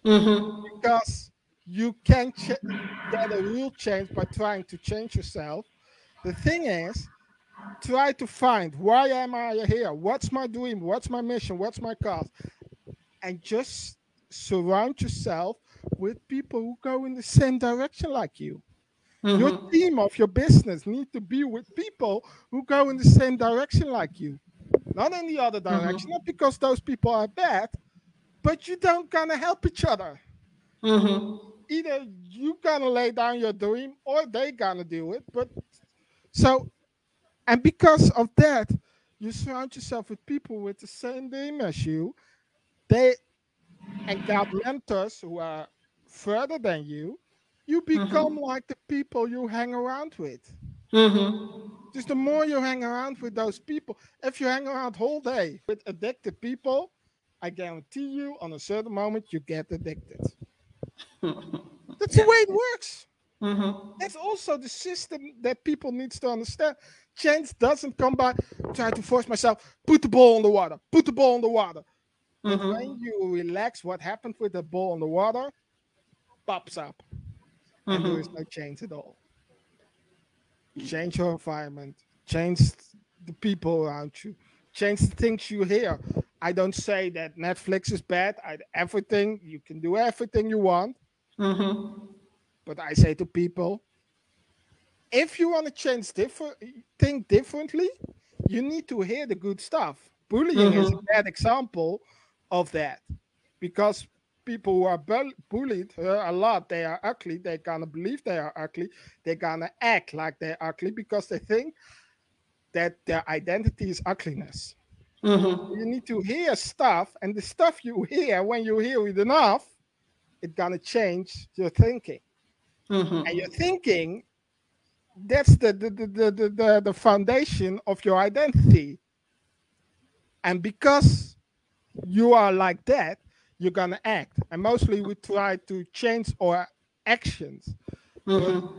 Mm-hmm. because you can ch- get a real change by trying to change yourself. The thing is, try to find why am I here? What's my dream? What's my mission? What's my cause? And just surround yourself with people who go in the same direction like you. Your team of your business need to be with people who go in the same direction like you, not in the other direction. Not because those people are bad, but you don't gonna help each other Mm-hmm. either you gonna lay down your dream or they gonna do it. But so, and because of that, you surround yourself with people with the same dream as you. They and got mentors who are further than you. You become like the people you hang around with. Mm-hmm. Just the more you hang around with those people, if you hang around whole day with addicted people, I guarantee you, on a certain moment, you get addicted. That's the way it works. Mm-hmm. That's also the system that people needs to understand. Change doesn't come by trying to force myself. Put the ball in the water. Put the ball in the water. But Mhm. when you relax, what happened with the ball in the water pops up, and there is no change at all. Change your environment. Change the people around you. Change the things you hear. I don't say that Netflix is bad. I, everything you can do everything you want. Mm-hmm. But I say to people, if you want to change different, think differently, you need to hear the good stuff. Bullying mm-hmm. is a bad example of that because people who are bullied uh, a lot, they are ugly. They're gonna believe they are ugly. They're gonna act like they're ugly because they think that their identity is ugliness. Mm-hmm. You need to hear stuff, and the stuff you hear when you hear it enough, it's gonna change your thinking. Mm-hmm. And your thinking, that's the the, the the, the the foundation of your identity. And because you are like that, you're gonna act. And mostly we try to change our actions. Mm-hmm.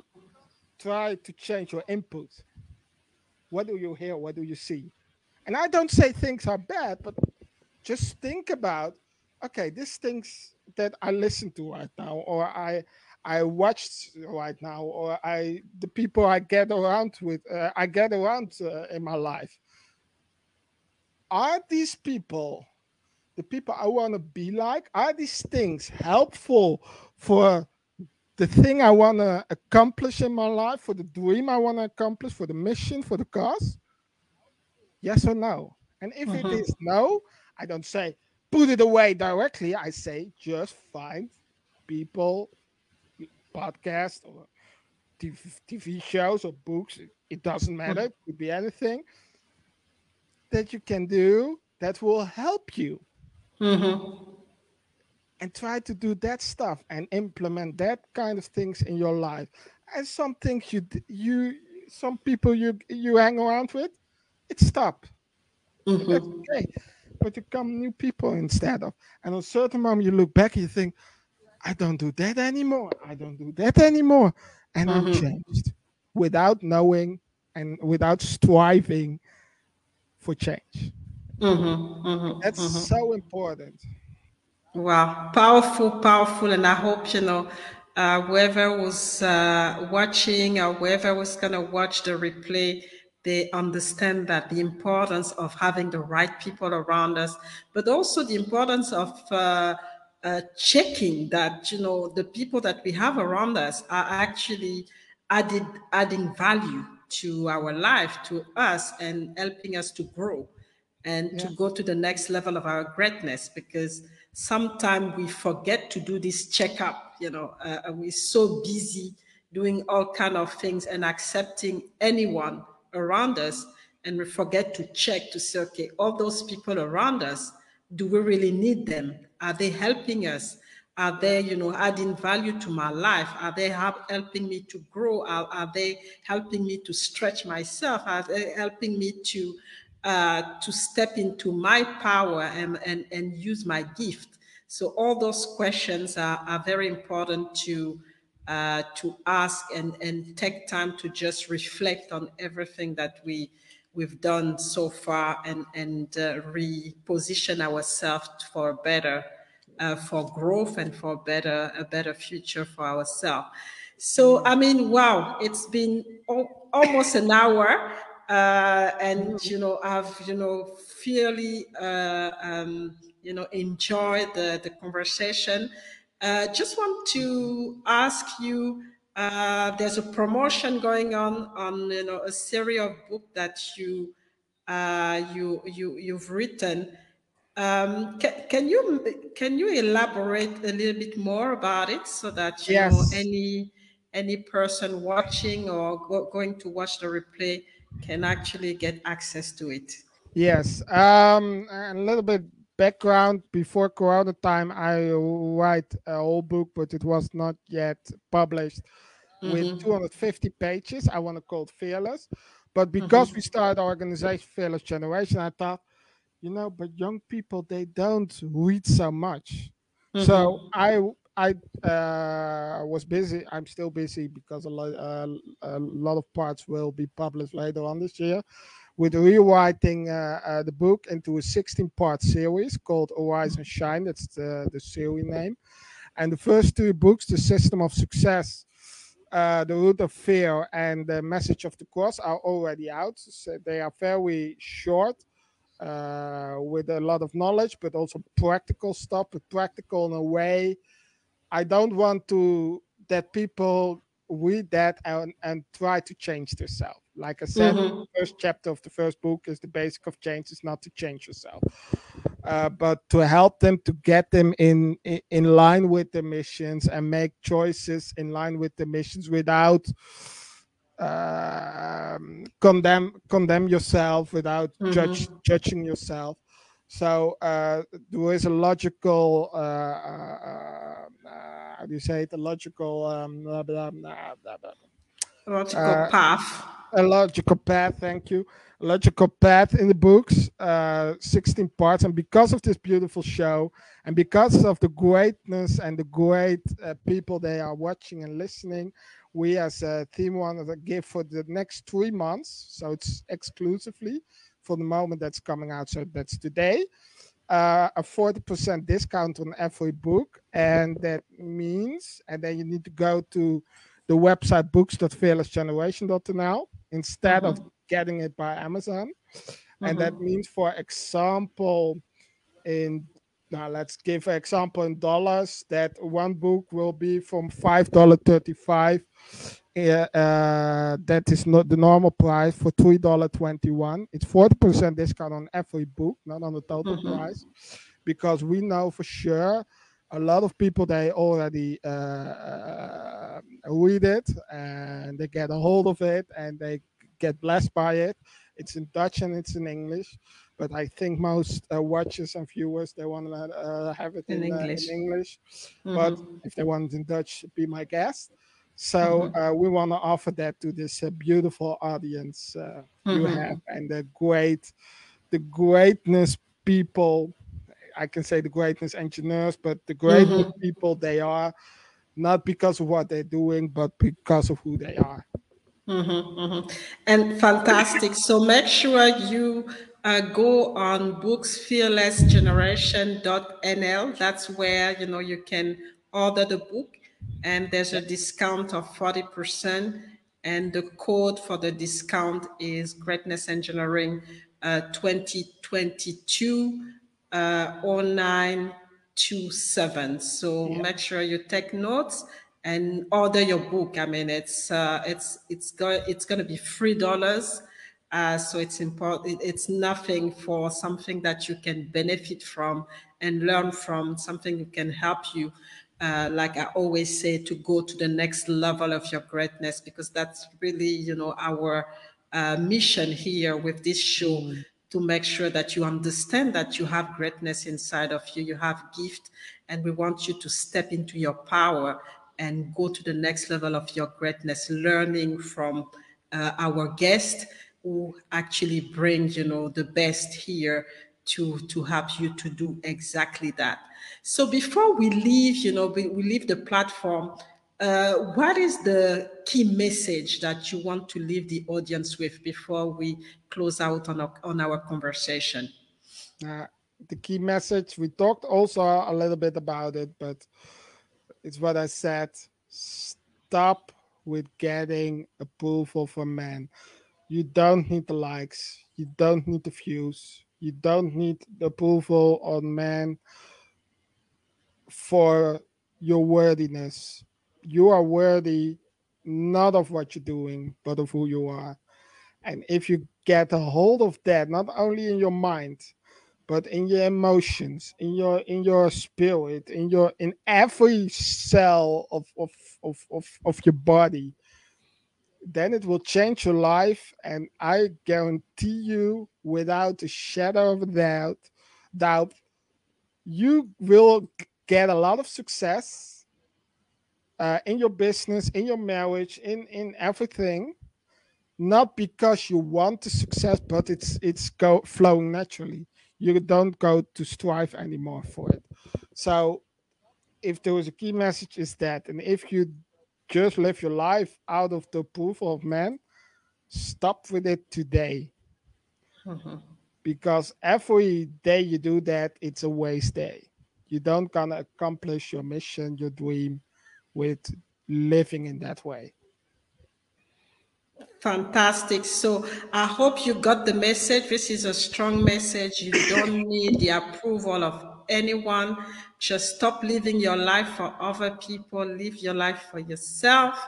Try to change your input. What do you hear? What do you see? And I don't say things are bad, but just think about okay, these things that I listen to right now, or I I watch right now, or I the people I get around with, uh, I get around uh, in my life. Are these people the people I want to be like? Are these things helpful for the thing I want to accomplish in my life, for the dream I want to accomplish, for the mission, for the cause? Yes or no? And if mm-hmm. it is no, I don't say put it away directly. I say just find people, podcast or TV, TV shows or books. It doesn't matter. It could be anything that you can do that will help you. Mm-hmm. And try to do that stuff and implement that kind of things in your life. And some things you you some people you you hang around with, it stop. Mm-hmm. That's okay. But you come new people instead of. And on a certain moment you look back and you think, I don't do that anymore. I don't do that anymore. And mm-hmm. I'm changed without knowing and without striving for change. Mm-hmm, mm-hmm, That's mm-hmm. so important. Wow, powerful, powerful. And I hope, you know, uh, whoever was uh, watching or whoever was going to watch the replay, they understand that the importance of having the right people around us, but also the importance of uh, uh checking that, you know, the people that we have around us are actually added, adding value to our life, to us, and helping us to grow and yeah. to go to the next level of our greatness because sometimes we forget to do this checkup you know uh, we're so busy doing all kind of things and accepting anyone around us and we forget to check to say okay all those people around us do we really need them? Are they helping us? Are they you know adding value to my life? Are they helping me to grow? Are, are they helping me to stretch myself? Are they helping me to uh, to step into my power and, and, and use my gift. So all those questions are, are very important to uh, to ask and, and take time to just reflect on everything that we we've done so far and and uh, reposition ourselves for better uh, for growth and for better a better future for ourselves. So I mean, wow, it's been al- almost an hour uh, and you know I've you know fairly uh, um, you know enjoyed the the conversation. Uh, just want to ask you. Uh, there's a promotion going on on you know a series of book that you uh, you you you've written. Um, can, can you can you elaborate a little bit more about it so that you yes. know any any person watching or go, going to watch the replay can actually get access to it. Yes. Um, a little bit background before Corona time, I write a whole book, but it was not yet published mm-hmm. with 250 pages. I want to call it Fearless. But because mm-hmm. we started organization Fearless Generation, I thought, you know, but young people, they don't read so much. Mm-hmm. So I I uh, was busy. I'm still busy because a lot, uh, a lot of parts will be published later on this year with rewriting uh, uh the book into a 16 part series called Arise and Shine. That's the, the series name. And the first two books, The System of Success, uh, The Root of Fear, and The Message of the Cross, are already out. So they are very short. Uh, with a lot of knowledge, but also practical stuff, but practical in a way I don't want to that people read that and, and try to change themselves Like I said, mm-hmm. first chapter of the first book is the basic of change is not to change yourself, uh, but to help them to get them in, in, in line with the missions and make choices in line with the missions without uh, condemn condemn yourself, without mm-hmm. judge judging yourself. So uh, there is a logical, uh, uh, uh, how do you say it? A logical, um, blah, blah, blah, logical uh, path. A logical path. Thank you. A logical path in the books, uh, 16 parts, and because of this beautiful show, and because of the greatness and the great people they are watching and listening, we as a team want to give for the next three months. So it's exclusively for the moment that's coming out. So that's today. Uh, a 40% discount on every book. And that means, and then you need to go to the website books.fearlessgeneration.nl instead mm-hmm. of getting it by Amazon. Mm-hmm. And that mm-hmm. means, for example, in now let's give an example in dollars that one book will be from $5.35 uh, that is not the normal price for three dollar twenty one. It's forty percent discount on every book, not on the total mm-hmm. price, because we know for sure a lot of people they already uh, uh, read it and they get a hold of it and they get blessed by it. It's in Dutch and it's in English, but I think most uh, watchers and viewers they want to uh, have it in, in English. in English. Mm-hmm. But if they want it in Dutch, be my guest. So mm-hmm. uh, we want to offer that to this uh, beautiful audience uh, mm-hmm. you have, and the great, the greatness people. I can say the greatness engineers, but the greatness mm-hmm. people they are, not because of what they're doing, but because of who they are. Mm-hmm, mm-hmm. And fantastic. so make sure you uh, go on booksfearlessgeneration.nl. That's where you know you can order the book and there's a discount of 40%. And the code for the discount is Greatness Engineering uh, 2022 uh, 0927. So yeah. make sure you take notes and order your book. I mean, it's uh, it's it's going it's going to be three dollars. Uh, so it's important. It's nothing for something that you can benefit from and learn from. Something that can help you uh, like I always say, to go to the next level of your greatness, because that's really, you know, our uh, mission here with this show mm. to make sure that you understand that you have greatness inside of you, you have gift, and we want you to step into your power and go to the next level of your greatness, learning from uh, our guest who actually bring, you know, the best here to to help you to do exactly that. So before we leave, you know, we, we leave the platform, uh, what is the key message that you want to leave the audience with before we close out on our, on our conversation? Uh, the key message, we talked also a little bit about it, but it's what I said. Stop with getting approval from men. You don't need the likes. You don't need the views. You don't need the approval on men for your worthiness. You are worthy not of what you're doing, but of who you are. And if you get a hold of that, not only in your mind, but in your emotions, in your in your spirit, in your in every cell of of of, of, of your body, then it will change your life. And I guarantee you, without a shadow of a doubt, doubt, you will get a lot of success uh, in your business, in your marriage, in in everything, not because you want the success, but it's it's go flowing naturally. You don't go to strive anymore for it. So, if there was a key message, is that, and if you just live your life out of the approval of man, stop with it today. Mm-hmm. Because every day you do that, it's a waste day you don't gonna accomplish your mission, your dream, with living in that way. Fantastic. So I hope you got the message. This is a strong message. You don't need the approval of anyone. Just stop living your life for other people. Live your life for yourself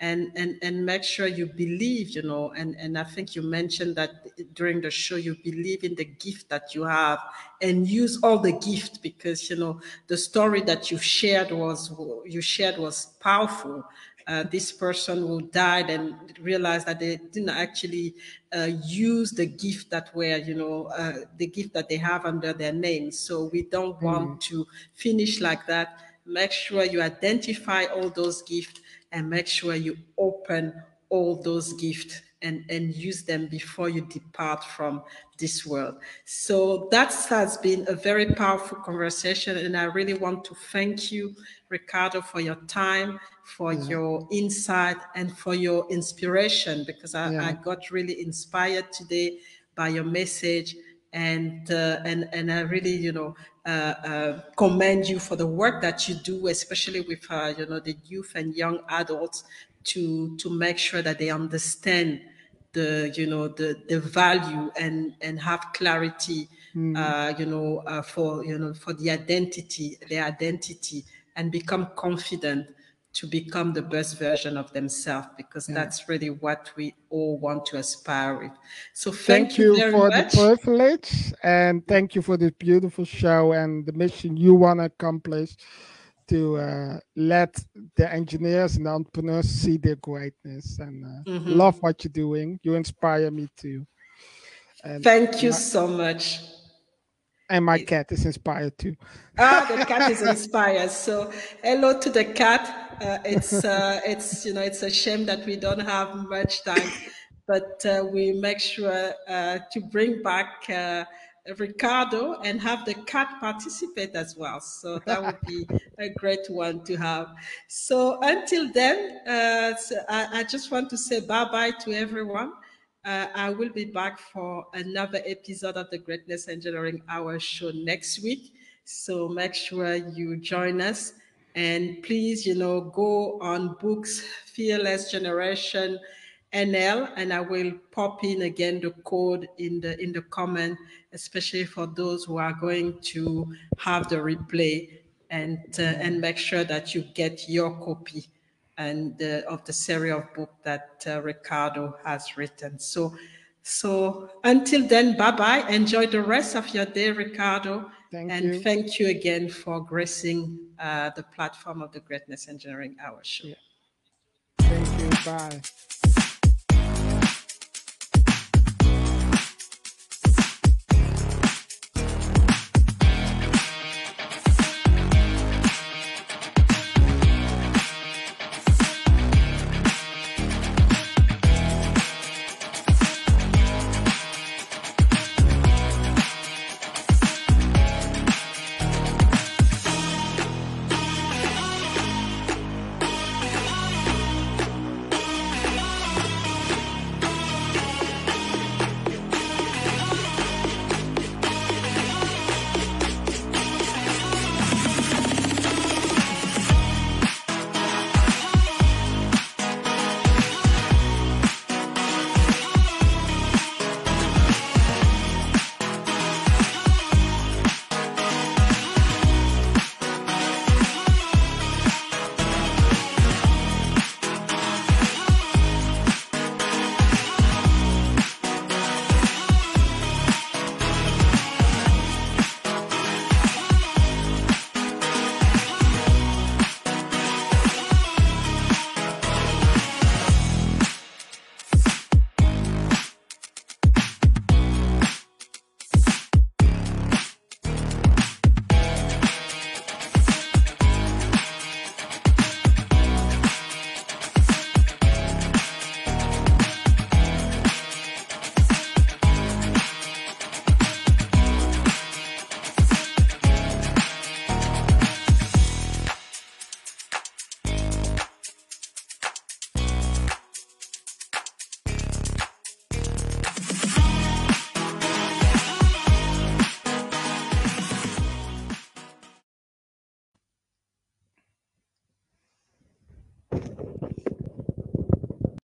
and and and make sure you believe you know and and i think you mentioned that during the show you believe in the gift that you have and use all the gift because you know the story that you shared was you shared was powerful uh, this person who died and realized that they didn't actually uh, use the gift that were, you know, uh, the gift that they have under their name. So we don't want mm. to finish like that. Make sure you identify all those gifts and make sure you open all those gifts and, and use them before you depart from this world. So that has been a very powerful conversation. And I really want to thank you, Ricardo, for your time, for yeah. your insight, and for your inspiration, because I, yeah. I got really inspired today by your message and uh, and and I really you know commend you for the work that you do, especially with uh, you know the youth and young adults, to to make sure that they understand the you know the the value and and have clarity, mm. you know uh, for you know for the identity, their identity, and become confident to become the best version of themselves because yeah. that's really what we all want to aspire with. So thank, thank you, you for much. the privilege and thank you for this beautiful show and the mission you want to accomplish to uh, let the engineers and the entrepreneurs see their greatness and uh, mm-hmm. love what you're doing. You inspire me too. And thank you my, so much. And my cat is inspired too. ah, the cat is inspired. So hello to the cat uh, it's uh, it's you know it's a shame that we don't have much time, but uh, we make sure uh, to bring back uh, Ricardo and have the cat participate as well. So that would be a great one to have. So until then, uh, so I, I, just want to say bye bye to everyone. I will be back for another episode of the Greatness Engineering Hour show next week. So make sure you join us. And please, you know, go on books, Fearless Generation NL, and I will pop in again the code in the in the comment, especially for those who are going to have the replay and uh, and make sure that you get your copy and uh, of the series of book that uh, Ricardo has written. So so until then, bye bye. Enjoy the rest of your day, Ricardo. Thank and you. thank you again for gracing uh, the platform of the Greatness Engineering Hour show. Yeah. Thank you. Bye.